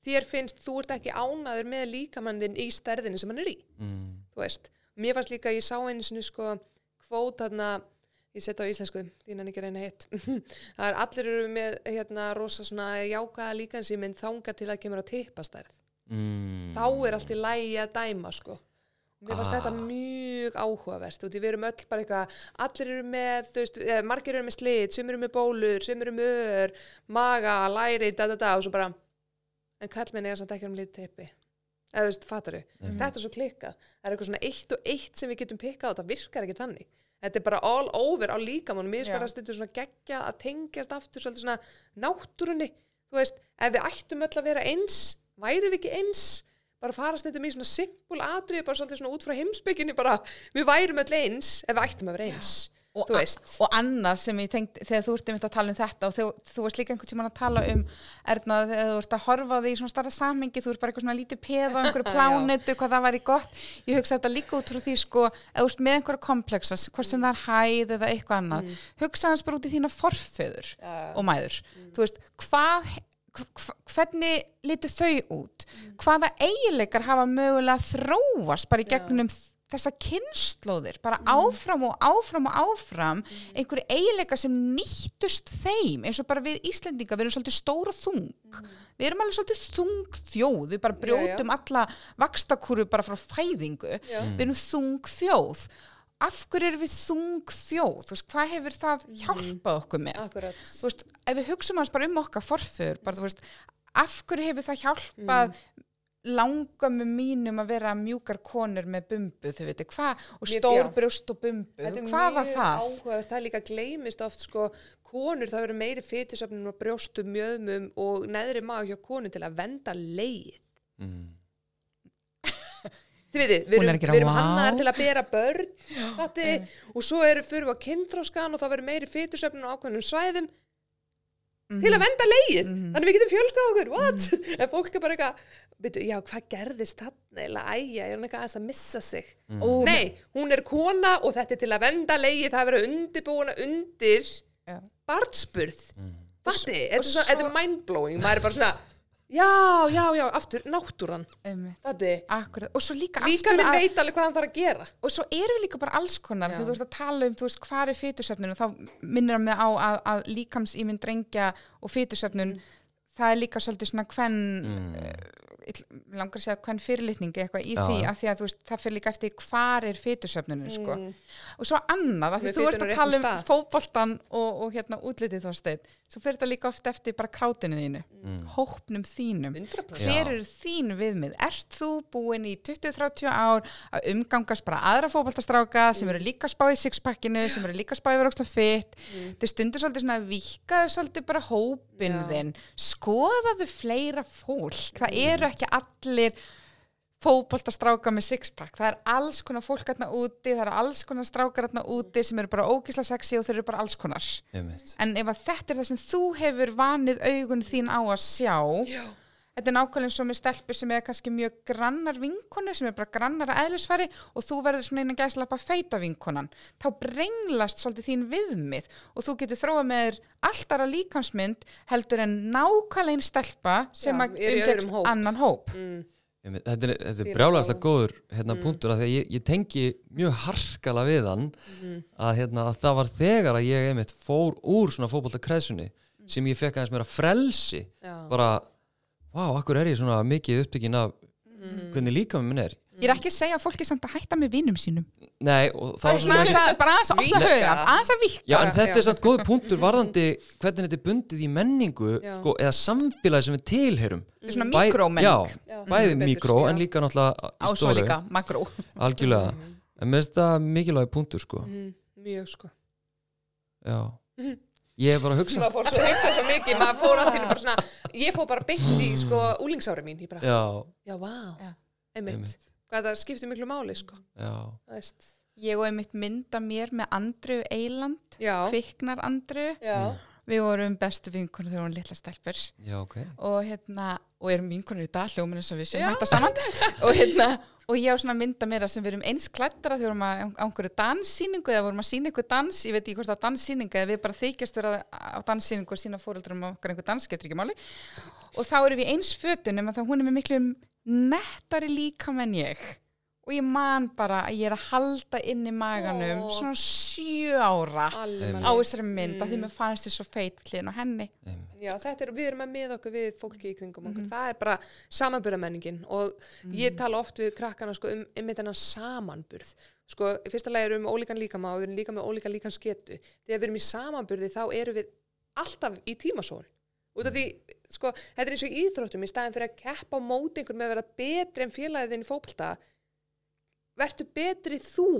þér finnst, þú ert ekki ánaður með líkamandin í stærðinni sem hann er í, mm, þú veist. Mér fannst líka, ég sá einu sinni, sko, kvót þarna, ég setja á íslensku, þínan ekki reyna hitt, <laughs> það er allir eru með, hérna, rosa svona jákaða líkansímynd þanga til að kemur á tippastærð. mm, Þá er allt í lægi að dæma, sko. Mér fannst Ah. þetta mjög áhugavert og því við erum öll bara eitthvað, allir eru með, þú veist, eh, margir eru með slit, sem eru með bólur, sem eru með ör, maga, læri, da da da og svo bara, en kallmenni er samt ekki um lítið teppi. Eða þú veist, fattaru. Þetta er svo klikkað. Það er eitthvað svona eitt og eitt sem við getum pikkað og það virkar ekki þannig. Þetta er bara all over á líkamannum. Mér Já. er bara stundur svona geggja að tengjast aftur svolítið svona náttúrunni. Þú veist, ef við ættum öll að vera eins, værum við ekki eins, bara fara stundum í svona simpul atriði, bara svolítið svona út frá heimsbygginni, bara við værum öll eins ef við ættum að vera eins. Og, og annað sem ég tengd þegar þú ert einmitt að tala um þetta og þú, þú varst líka einhvern tímann að tala um Erna, þegar þú ert að horfa því í svona starra samhengi þú ert bara eitthvað svona lítið peða <laughs> einhverju plánetu hvað það væri gott, ég hugsa þetta líka út frá því sko, þú ert með einhverja komplexas hvort sem það er hæð eða eitthvað annað. Hugsa hans bara út í þína forfeður og mæður, þú veist hvað hv- hvernig litu þau út? Hvaða eiginleikar hafa mögulega þróast bara í gegnum þessa kynnslóðir, bara áfram og áfram og áfram einhverju eiginleika sem nýttust þeim eins og bara við Íslendinga, við erum svolítið stóra þung. Við erum alveg svolítið þung þjóð við bara Já, já. brjótum alla vakstakúru bara frá fæðingu. Já. við erum þung þjóð. Af hverju erum við þung þjóð? Þú veist, hvað hefur það hjálpað okkur með? Akkurat. þú veist, ef við hugsaum hans bara um okkar forföður, bara þú veist, af hverju hefur það hjálpað langamum mínum að vera mjúkar konur með bumbu, þau veitir, hvað, og stór já. brjóst og bumbu, hvað var það? Áhugaverð. Það líka gleymist oft sko konur, það verður meiri fytusöfnum og brjóstum, mjöðmum og neðri maga hjá konur til að venda leið. mm. <laughs> Þið veitir, við Hún er erum, erum hannaðar til að bera börn, <laughs> fatti, og svo eru fyrir við á kynþróskan og það verður meiri fytusöfnum á ákveðnum svæðum til að venda leið. Þannig við getum fjölgað okkur, what? <laughs> En fólk er bara eitthvað, já, hvað gerðist þarna eða æja, er hún eitthvað aðeins að missa sig? Ó, Nei, hún er kona og þetta er til að venda leið, það er verið undirbúina undir Já. barnsburð. Fatti, þetta er, er mindblowing, maður er bara svona, Já, já, já, aftur, náttúran. Akkurat, og svo líka, Líka aftur minn að, veit alveg hvað hann þarf að gera. og svo erum við líka bara alls konar þegar þú ert að tala um, þú veist, hvað er fytusöfnun og þá minnir hann mig á að, að líkamsýmynd drengja og fytusöfnun það er líka svolítið svona hvern mm. Langar að segja hvern fyrirlitningi eitthvað í Já. því að því að þú veist, það fyrir líka eftir hvar er fytusöfnunum sko. Mm. og svo annað, af því þú ert að tala um fótboltan og, og hérna útlitið þá stein svo fyrir þetta líka oft eftir bara krátinu þínu hópnum þínum 100%. Já. hver eru þín viðmið? Ert þú búin í 20-30 ár að umgangast bara aðra fótboltastráka sem eru líka að spá í sixpackinu, sem eru líka að spá í vera ógst fit, mm. þau stundur svolítið svona að vikaðu svolítið bara hópin Já. þinn, skoðaðu fleira fólk, það eru ekki allir fótboltastráka með sixpack, það er alls konar fólk hérna úti, það eru alls konar strákar hérna úti sem eru bara ógisla sexy og þeir eru bara alls konar. En ef þetta er það sem þú hefur vanið augun þín á að sjá Já. Þetta er nákvæmlega eins og með stelpur sem er kannski mjög grannar vinkonu sem er bara grannar að eðlisfæri og þú verður svona eina gæslega feita vinkonan þá brenglast svolítið þín viðmið og þú getur þróa með þér alltaf á líkansmynd heldur en nákvæmlega einn stelpa sem Já, að er hóp. annan hóp Mm. Þetta er, þetta er brjálæðast fáum. góður hérna, punktur af því að ég, ég tengi mjög harkala við hann að, hérna, að það var þegar að ég einmitt fór úr svona fótboltakræðsunni sem ég fekk aðeins meira frelsi Já. bara, vá, akkur er ég svona mikið upptökin af hvernig líka minn er? Ég er ekki að segja að fólki samt að hætta með vinum sínum. Nei, og aðeins að, bara aðeins að opna Víkka. hugan aðeins að vikka Já, en þetta Já. er samt góð punktur varðandi hvernig þetta er bundið í menningu sko, eða samfélagi sem við tilherum þetta er svona Bæ- mikrómenning Já, Já. bæði Betur, mikró en líka náttúrulega á í svo stóru, líka, makró. Algjörlega. En mér finnst það mikilvægi punktur sko. Mm. Mjög sko. já, <laughs> ég er bara að hugsa Maður fór svo að hugsa svo mikið, maður fór allt í einu bara svona, ég fór bara beint í sko úlingsári mín, ég bara, já, já, vá, Já. einmitt. Einmitt. Hvað það skiptir miklu máli, sko. já, Það veist. Ég og einmitt mynda mér með Andru Eiland, Já. kviknar Andru. Já. Við vorum bestu vinkonur þegar við vorum litla stelpur. Já, ok. Og hérna, og erum vinkonur í dag hljóminn eins og við séum Já. þetta saman. Og hérna, og ég á svona mynda mér að sem við erum eins klættara þegar við vorum að á einhverju danssýningu eða vorum að sína einhver dans, ég veit ekki hvort það er danssýningu eða við bara þykjast vera á danssýningu og sína fóreldrum okkar einhver dans, getur ekki máli. Og þá erum við eins fötun um að það hún er með miklu nettari líkam en ég og ég man bara að ég er að halda inn í maganum Ó. svona sjö ára Alveg. á þessari mynd að því Mm. mér fannst þið svo feit hlýðin á henni. Já, þetta er, við erum að miða okkur við fólki í kringum Mhm. okkur. Það er bara samanburðamenningin og ég tala oft við krakkana sko, um, um þetta samanburð. Sko, í fyrsta lagi erum við með ólíkan líkama og við erum líka með ólíkan líkan sketu. Þegar við erum í samanburði þá erum við alltaf í tímasól. Út af því, sko, þetta er eins og íþróttum í staðin fyrir að keppa á móti einhver með að vera betri en félagið vertu betri þú.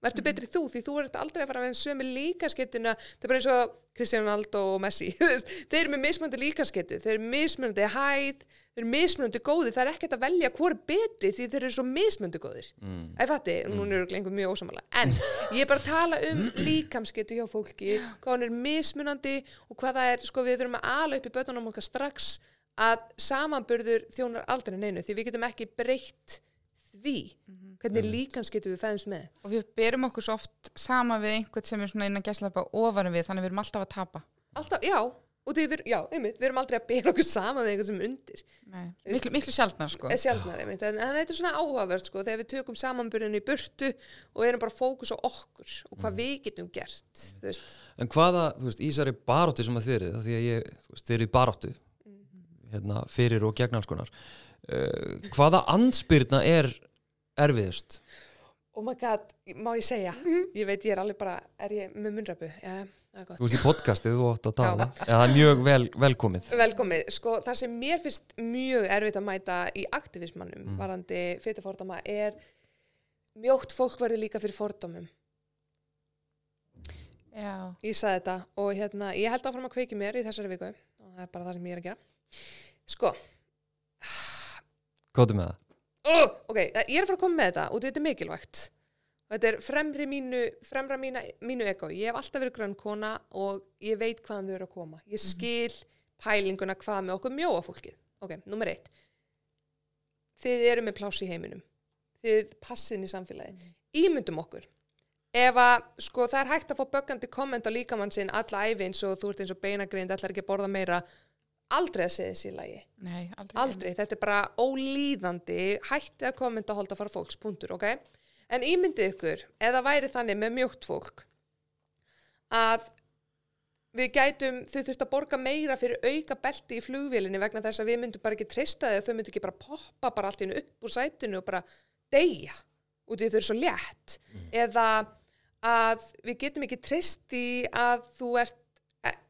Vertu betri þú því þú ert aldrei að fara vera sömu líkaskettuna það er bara eins og Cristiano Ronaldo og Messi. <laughs> Þeir eru með mismunandi líkasketu þeir eru mismunandi hæð þeir eru mismunandi góði, það er ekkert að velja hvor er betri því þeir eru svo mismunandi góðir. Mm. Æ, fatti, núna eru einhver mjög ósamála en ég er bara að tala um <clears throat> líkamsketu hjá fólki, hvað hann er mismunandi og hvað það er, sko við þurfum að ala upp í bötunum okkar strax að samanburður þjónar aldrei neinu því við getum ekki breytt því? Hvernig líkamsketu við fæðumst með? Og við berum okkur svo oft sama við einhvern sem er svona innan gæslepa ofanum við þannig við erum alltaf að tapa. Alltaf, já, og því við, já, einmitt, við erum aldrei að bera okkur saman við einhvern sem er undir. Nei. miklu, miklu sjaldnar sko. Er sjálfnar einmitt, en, þetta er svona áhugavert sko, þegar við tökum samanburðinu í burtu og erum bara fókus á okkur og hvað við getum gert veist, en hvaða, þú veist, í þessari baróttu sem að af því að ég, þú veist, í baróttu hérna, fyrir og gegn alls konar uh, hvaða andspyrna er erfiðust? oh my god, má ég segja? Ég veit, ég er alveg bara, er ég með já, er gott. Þú ert í podcastið, þú átt að tala. Eða það er mjög vel, velkomið. Velkomið, sko það sem mér finnst mjög erfitt að mæta í aktivismannum varðandi fytufordóma er mjótt fólk verður líka fyrir fordómum. Já. ég sagði þetta og hérna, ég held áfram að kveiki mér í þessari viku og það er bara það sem ég er að gera. Sko, Kóttu með það? oh, ok, ég er að fara að koma með þetta og þetta er mikilvægt. Og þetta er fremri mínu, fremra mína, mínu ego. Ég hef alltaf verið grönn kona og ég veit hvaðan þau eru að koma. Ég skil pælinguna hvað með okkur mjóa fólkið. Ok, nummer eitt. Þið eru með pláss í heiminum. Þið passin í samfélagi ímyndum okkur. Ef að, sko, það er hægt að fá böggandi komment á líkamann sinn alla æfi eins og þú ert eins og beinagrind, ætlar ekki að borða meira aldrei að segja þessi í lagi. Nei, aldrei. Aldrei, þetta er bara ólíðandi, hætti að kommenta að holda að fara fólks, punktur, ok? En ímyndið ykkur, eða væri þannig með mjótt fólk, að við gætum, þau þurft að borga meira fyrir auka belti í flugvélinni vegna þess að við myndum bara ekki treysta þau, þau myndum ekki bara poppa bara allt í hennu upp úr sætinu og bara deyja, út í þau eru svo létt. Eða að við getum ekki treysti að þú ert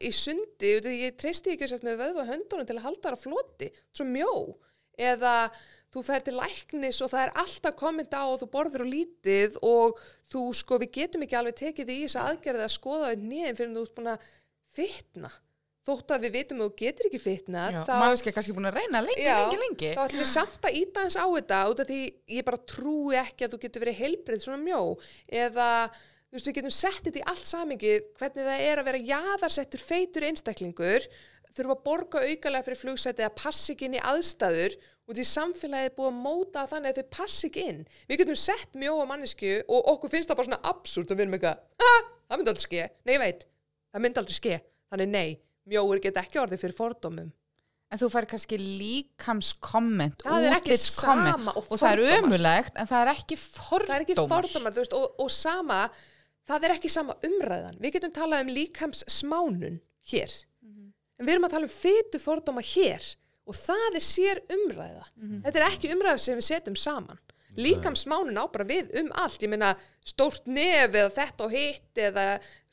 í sundi, ég treysti ekki sért með vöðva höndunum til að halda þar á floti, svo mjó, eða þú fer til læknis og það er alltaf kommenta á og þú borður og lítið og þú sko, við getum ekki alveg tekið í þess aðgerði að skoða þau nýðin fyrir þú ert búin að fitna. Þótt að við vitum að þú getur ekki fitna, Já, maður skil kannski búin að reyna lengi, Já, lengi, lengi. þá ætlum við samt að íta þess á þetta út af því ég bara trúi ekki að þú getur verið heilbrið svona mjó eða þú veist við getum sett þetta í allt samingi hvernig það er að vera jaðarsettur feitur einstaklingur þurfa að borga aukalega fyrir flugsæti að passa ekki inn í aðstæður og því samfélagið er búið að móta þannig að þau passa ekki inn. Við getum sett mjóa mannesku og okkur finnst það bara svona absúrt að við erum eitthvað, ah, það myndi aldrei ske. Nei, ég veit, það myndi aldrei ske. Þannig nei, mjóir geta ekki orðið fyrir fordómum. En þú fær kannski líkamskomment, útlitskomment og og það er ömulegt en það er ekki fordómar. það er ekki fordómar þú veist, og, og sama, það er ekki sama umræðan. Við getum talað um líkams smánun hér en við erum að tala um fytu fordóma hér og það er sér umræða þetta er ekki umræða sem við setjum saman. Líkams smánun á bara við um allt. Ég meina stórt nef eða þetta og hitt eða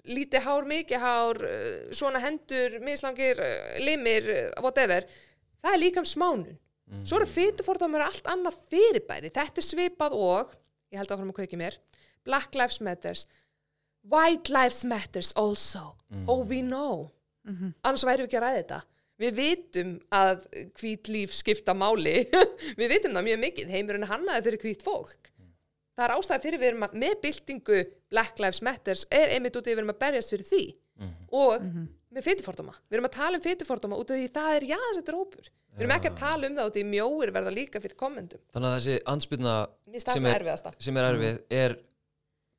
lítið hár, mikið hár uh, svona hendur, mislangir uh, limir, uh, whatever. Það er líkams smánun Svo eru fytufordómar allt annað fyrirbæri. Þetta er svipað og, ég held áfram að kveiki mér, Black Lives Matters, White Lives Matters also. Oh, we know. Annars væri við ekki að ræða þetta. Við vitum að hvít líf skipta máli. <laughs> við vitum það mjög mikið. Heimurinn er hannaði fyrir hvít fólk. Það er ástæði fyrir við erum að, með byltingu Black Lives Matters er einmitt út í við erum að berjast fyrir því. Og með fytufordóma. Við erum að tala um fytufordóma út af því það er jáðsettur hópur. Við erum ekki að tala um það út í mjóir verða líka fyrir komendum. Þannig að þessi ansbyrna sem, er- sem er erfið er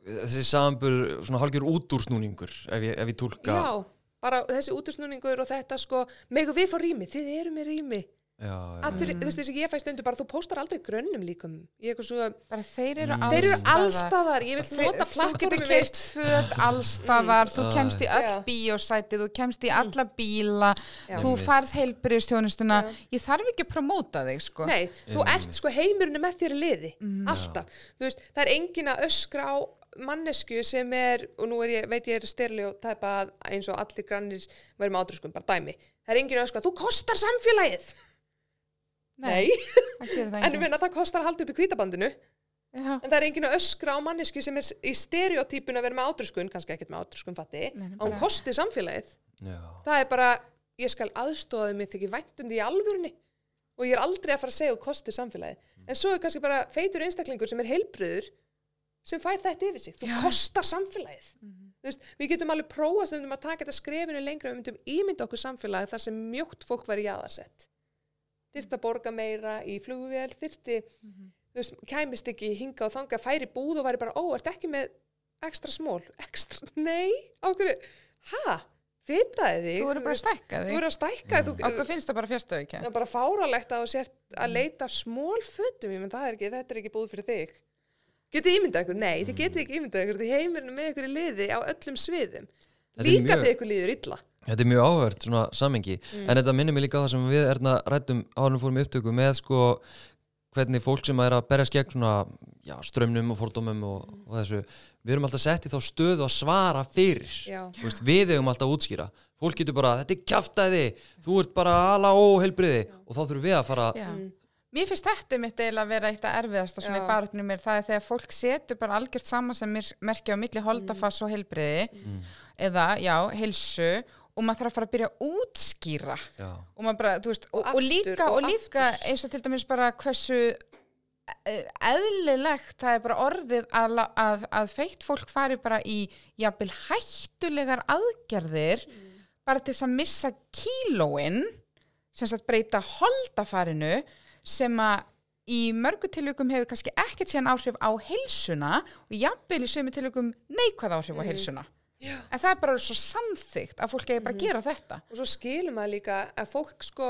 þessi sambur svona hálgjör útúrsnúningur ef ég, ef ég tólka Já, bara þessi útusnúningur og þetta sko, megu við fá rými, þið eru með rými. Allir, þú veist ég fæ stundu bara, þú póstar aldrei grönnum líkum. Er svo, Bara þeir eru þeir eru allstaðar. ég vil nota Þú getur plattformið keift mitt. föt allstaðar, þú Mm. kemst í öll Já. bíósæti, þú kemst í alla bíla, Já. þú farð heilbriðstjónustuna. Já. Ég þarf ekki að promóta þig, sko. Nei, þú ert sko heimurinn er með þér í liði, alltaf. Þú veist, það er engin að öskra á mannesku sem er, og nú er ég, veit ég er styrli og tæpa að eins og allir grannir verið með átrúskum, bara dæmi. Það er engin að öskra, þú kostar samfélagið. Nei, það <laughs> en ég enginn. meina það kostar að halda upp í kvítabandinu. Já. En það er engin að öskra á mannesku sem er í stereotypun að vera með átrúskun, kannski ekkert með átrúskun fatti, Nei, nei, bara- kosti samfélagið. já. Það er bara, ég skal aðstóða mig þegar ég vænt um því í alvörunni og ég er aldrei að fara að segja og kosti samfélagið. En svo er kannski bara feitur einstaklingur sem er heilbriður sem fær þetta yfir sig. Þú Já. kostar samfélagið. Þú veist, við getum alveg prófað stundum að taka þetta skrefinu lengra, við myndum ímynda okkur samfélagið þar sem mjótt fólk væri jaðarsett. Þyrfti að borga meira í flugvél, þyrfti, þú veist, kæmist ekki hinga og þanga, færi búð og væri bara, ó, ert ekki með ekstra smól? <laughs> Ekstra, nei, ákveður, ha, vitaði þig? Þú eru bara að stækka þig. að stækka, þú, Okkur finnst það bara fjárstöðu það er bara fáralegt að að leita af smól fötum, ég menn það er ekki, þetta er ekki búið fyrir þig. Getið ímyndað ykkur? Nei, þið getið ekki ímyndað ykkur, þið heimurinn með ykkur í liði á öllum sviðum. Líka mjög- þegar ykkur líður illa. Þetta er mjög áhverð svona samengi en þetta minnir mig líka á það sem við erna rættum árum fórum í upptöku með sko hvernig fólk sem er að berjast gegn svona já, strömmnum og fordómum og, og þessu við erum alltaf sett í þá stöðu að svara fyrir. Veist, við eigum alltaf að útskýra. Fólk getur bara, þetta er kjaftaði þú ert bara ala óheilbriði og þá þurfum við að fara Já. Mm. Mér finnst þetta mitt eiginlega að vera eitt að erfiðast svona Já. í baráttunum mér, það er þegar fólk setur bara algjört saman sem mér merkja á milli holdafass og heilbriði eða, já, heilsu og maður þarf að fara að byrja að útskýra. Já, og maður bara, þú veist, og, Og og, aftur líka, og og líka eins og til dæmis bara hversu eh, eðlilegt það er bara orðið að, la- að, að feitt fólk fari bara í jafnvel hættulegar aðgerðir bara til þess að missa kílóin sem sagt breyta holdafarinu sem að í mörgu tilvíkum hefur kannski ekkert síðan áhrif á heilsuna og jafnvel í sömu tilvíkum neikvæð áhrif á heilsuna. Já. en það er bara svo samþygt að fólk eigi bara að gera þetta. Og svo skilum maður líka að fólk sko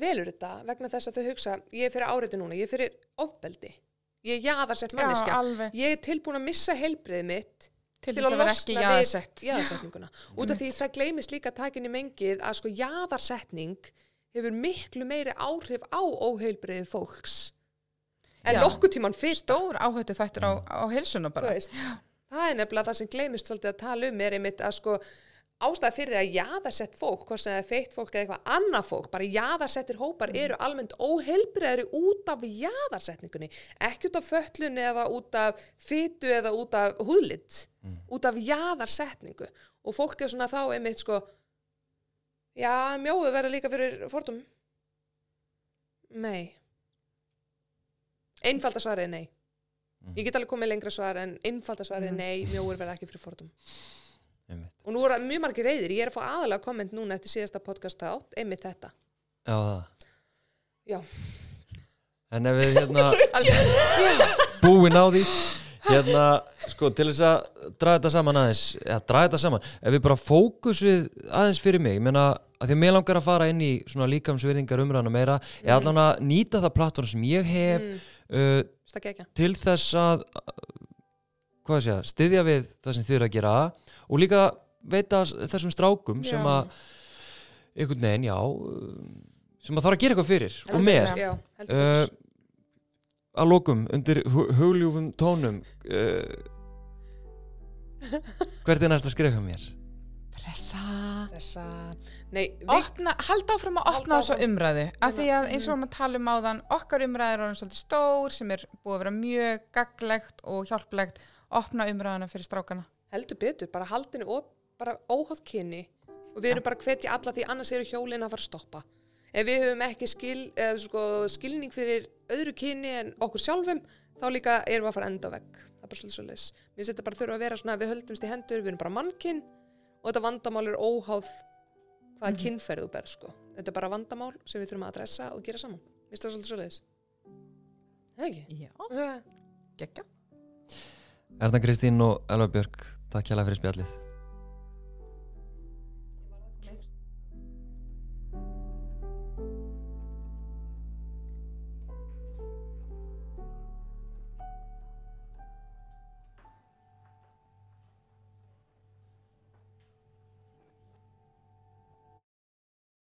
velur þetta vegna þess að þau hugsa ég er fyrir áriði núna, ég er fyrir ofbeldi. Ég er jaðarsett Já, manneska alveg. ég er tilbúin að missa heilbrið mitt til, til þess að að vera losna ekki við jaðarsett jaðarsetninguna. Út af því það gleymist líka takinni mengið að sko jaðarsetning hefur miklu meiri áhrif á óheilbriði fólks en nokkuð tíman fyrst. Stór áhættu þættur á, á heilsuna bara. Veist, það er nefnilega það sem gleymist svolítið að tala um er einmitt að sko ástæða fyrir því að jaðarsett fólk, hvort sem það er feitt fólk eða eitthvað annað fólk, bara jaðarsettir hópar eru almennt óheilbriðari út af jaðarsetningunni, ekki út af föllunni eða út af fytu eða út af húðlitt, út af jaðarsetningu. Og fólk er svona þá einmitt sko já, mjóðu verða líka fyrir fordum nei einfalda svarið er nei Ég get alveg komið lengra svar en einfalda svarið er nei, mjóur verða ekki fyrir fordum. einmitt. Og nú er það mjög margir reyðir. Ég er að fá aðalega komment núna eftir síðasta podcast átt, einmitt þetta. Já, það. Já. En ef við hérna <laughs> búin á því hérna, sko, til þess að draga þetta saman aðeins, eða draga þetta saman ef við bara fókus við aðeins fyrir mig ég meina, að því að mér langar að fara inn í svona líkamsverðingar umræðana meira eða allan að nýta það plattform sem ég hef Mm, uh, til þess að hvað sé að, styðja við það sem þið eru að gera og líka veita þessum strákum sem Já. að einhvern veginn, já sem að þarf að gera eitthvað fyrir og með. uh. Að lokum undir hu- hugljúfum tónum uh, hvert er næsta skrifa mér? pressa. Þessa, nei, opna, halda áfram að opna þessa áfram. umræðu. Af því að eins og við erum að tala um áðan okkar umræður er svolítið stór sem er búið að vera mjög gaglegt og hjálplegt. Opna umræðuna fyrir strákana. Heldur betur, bara haldinu og bara óhátt kynni og við erum bara hvetja alla því annars eru hjólinn að fara að stoppa. Ef við höfum ekki skil, eða, sko, skilning fyrir öðru kynni en okkur sjálfum, þá líka erum við að fara enda vegg. Það er bara svolítið svolítið. Mér finnst þetta bara þurfa að vera svona við höldumst í hendur, við erum bara mannkinn og þetta vandamál er óháð hvaða mm kynferð þú ber, sko. Þetta er bara vandamál sem við þurfum að adressa og gera saman. Mér finnst það svolítið svolítið. Það ekki? já, geggja Erna Kristín og Elva Björk, takk hjá fyrir spjallið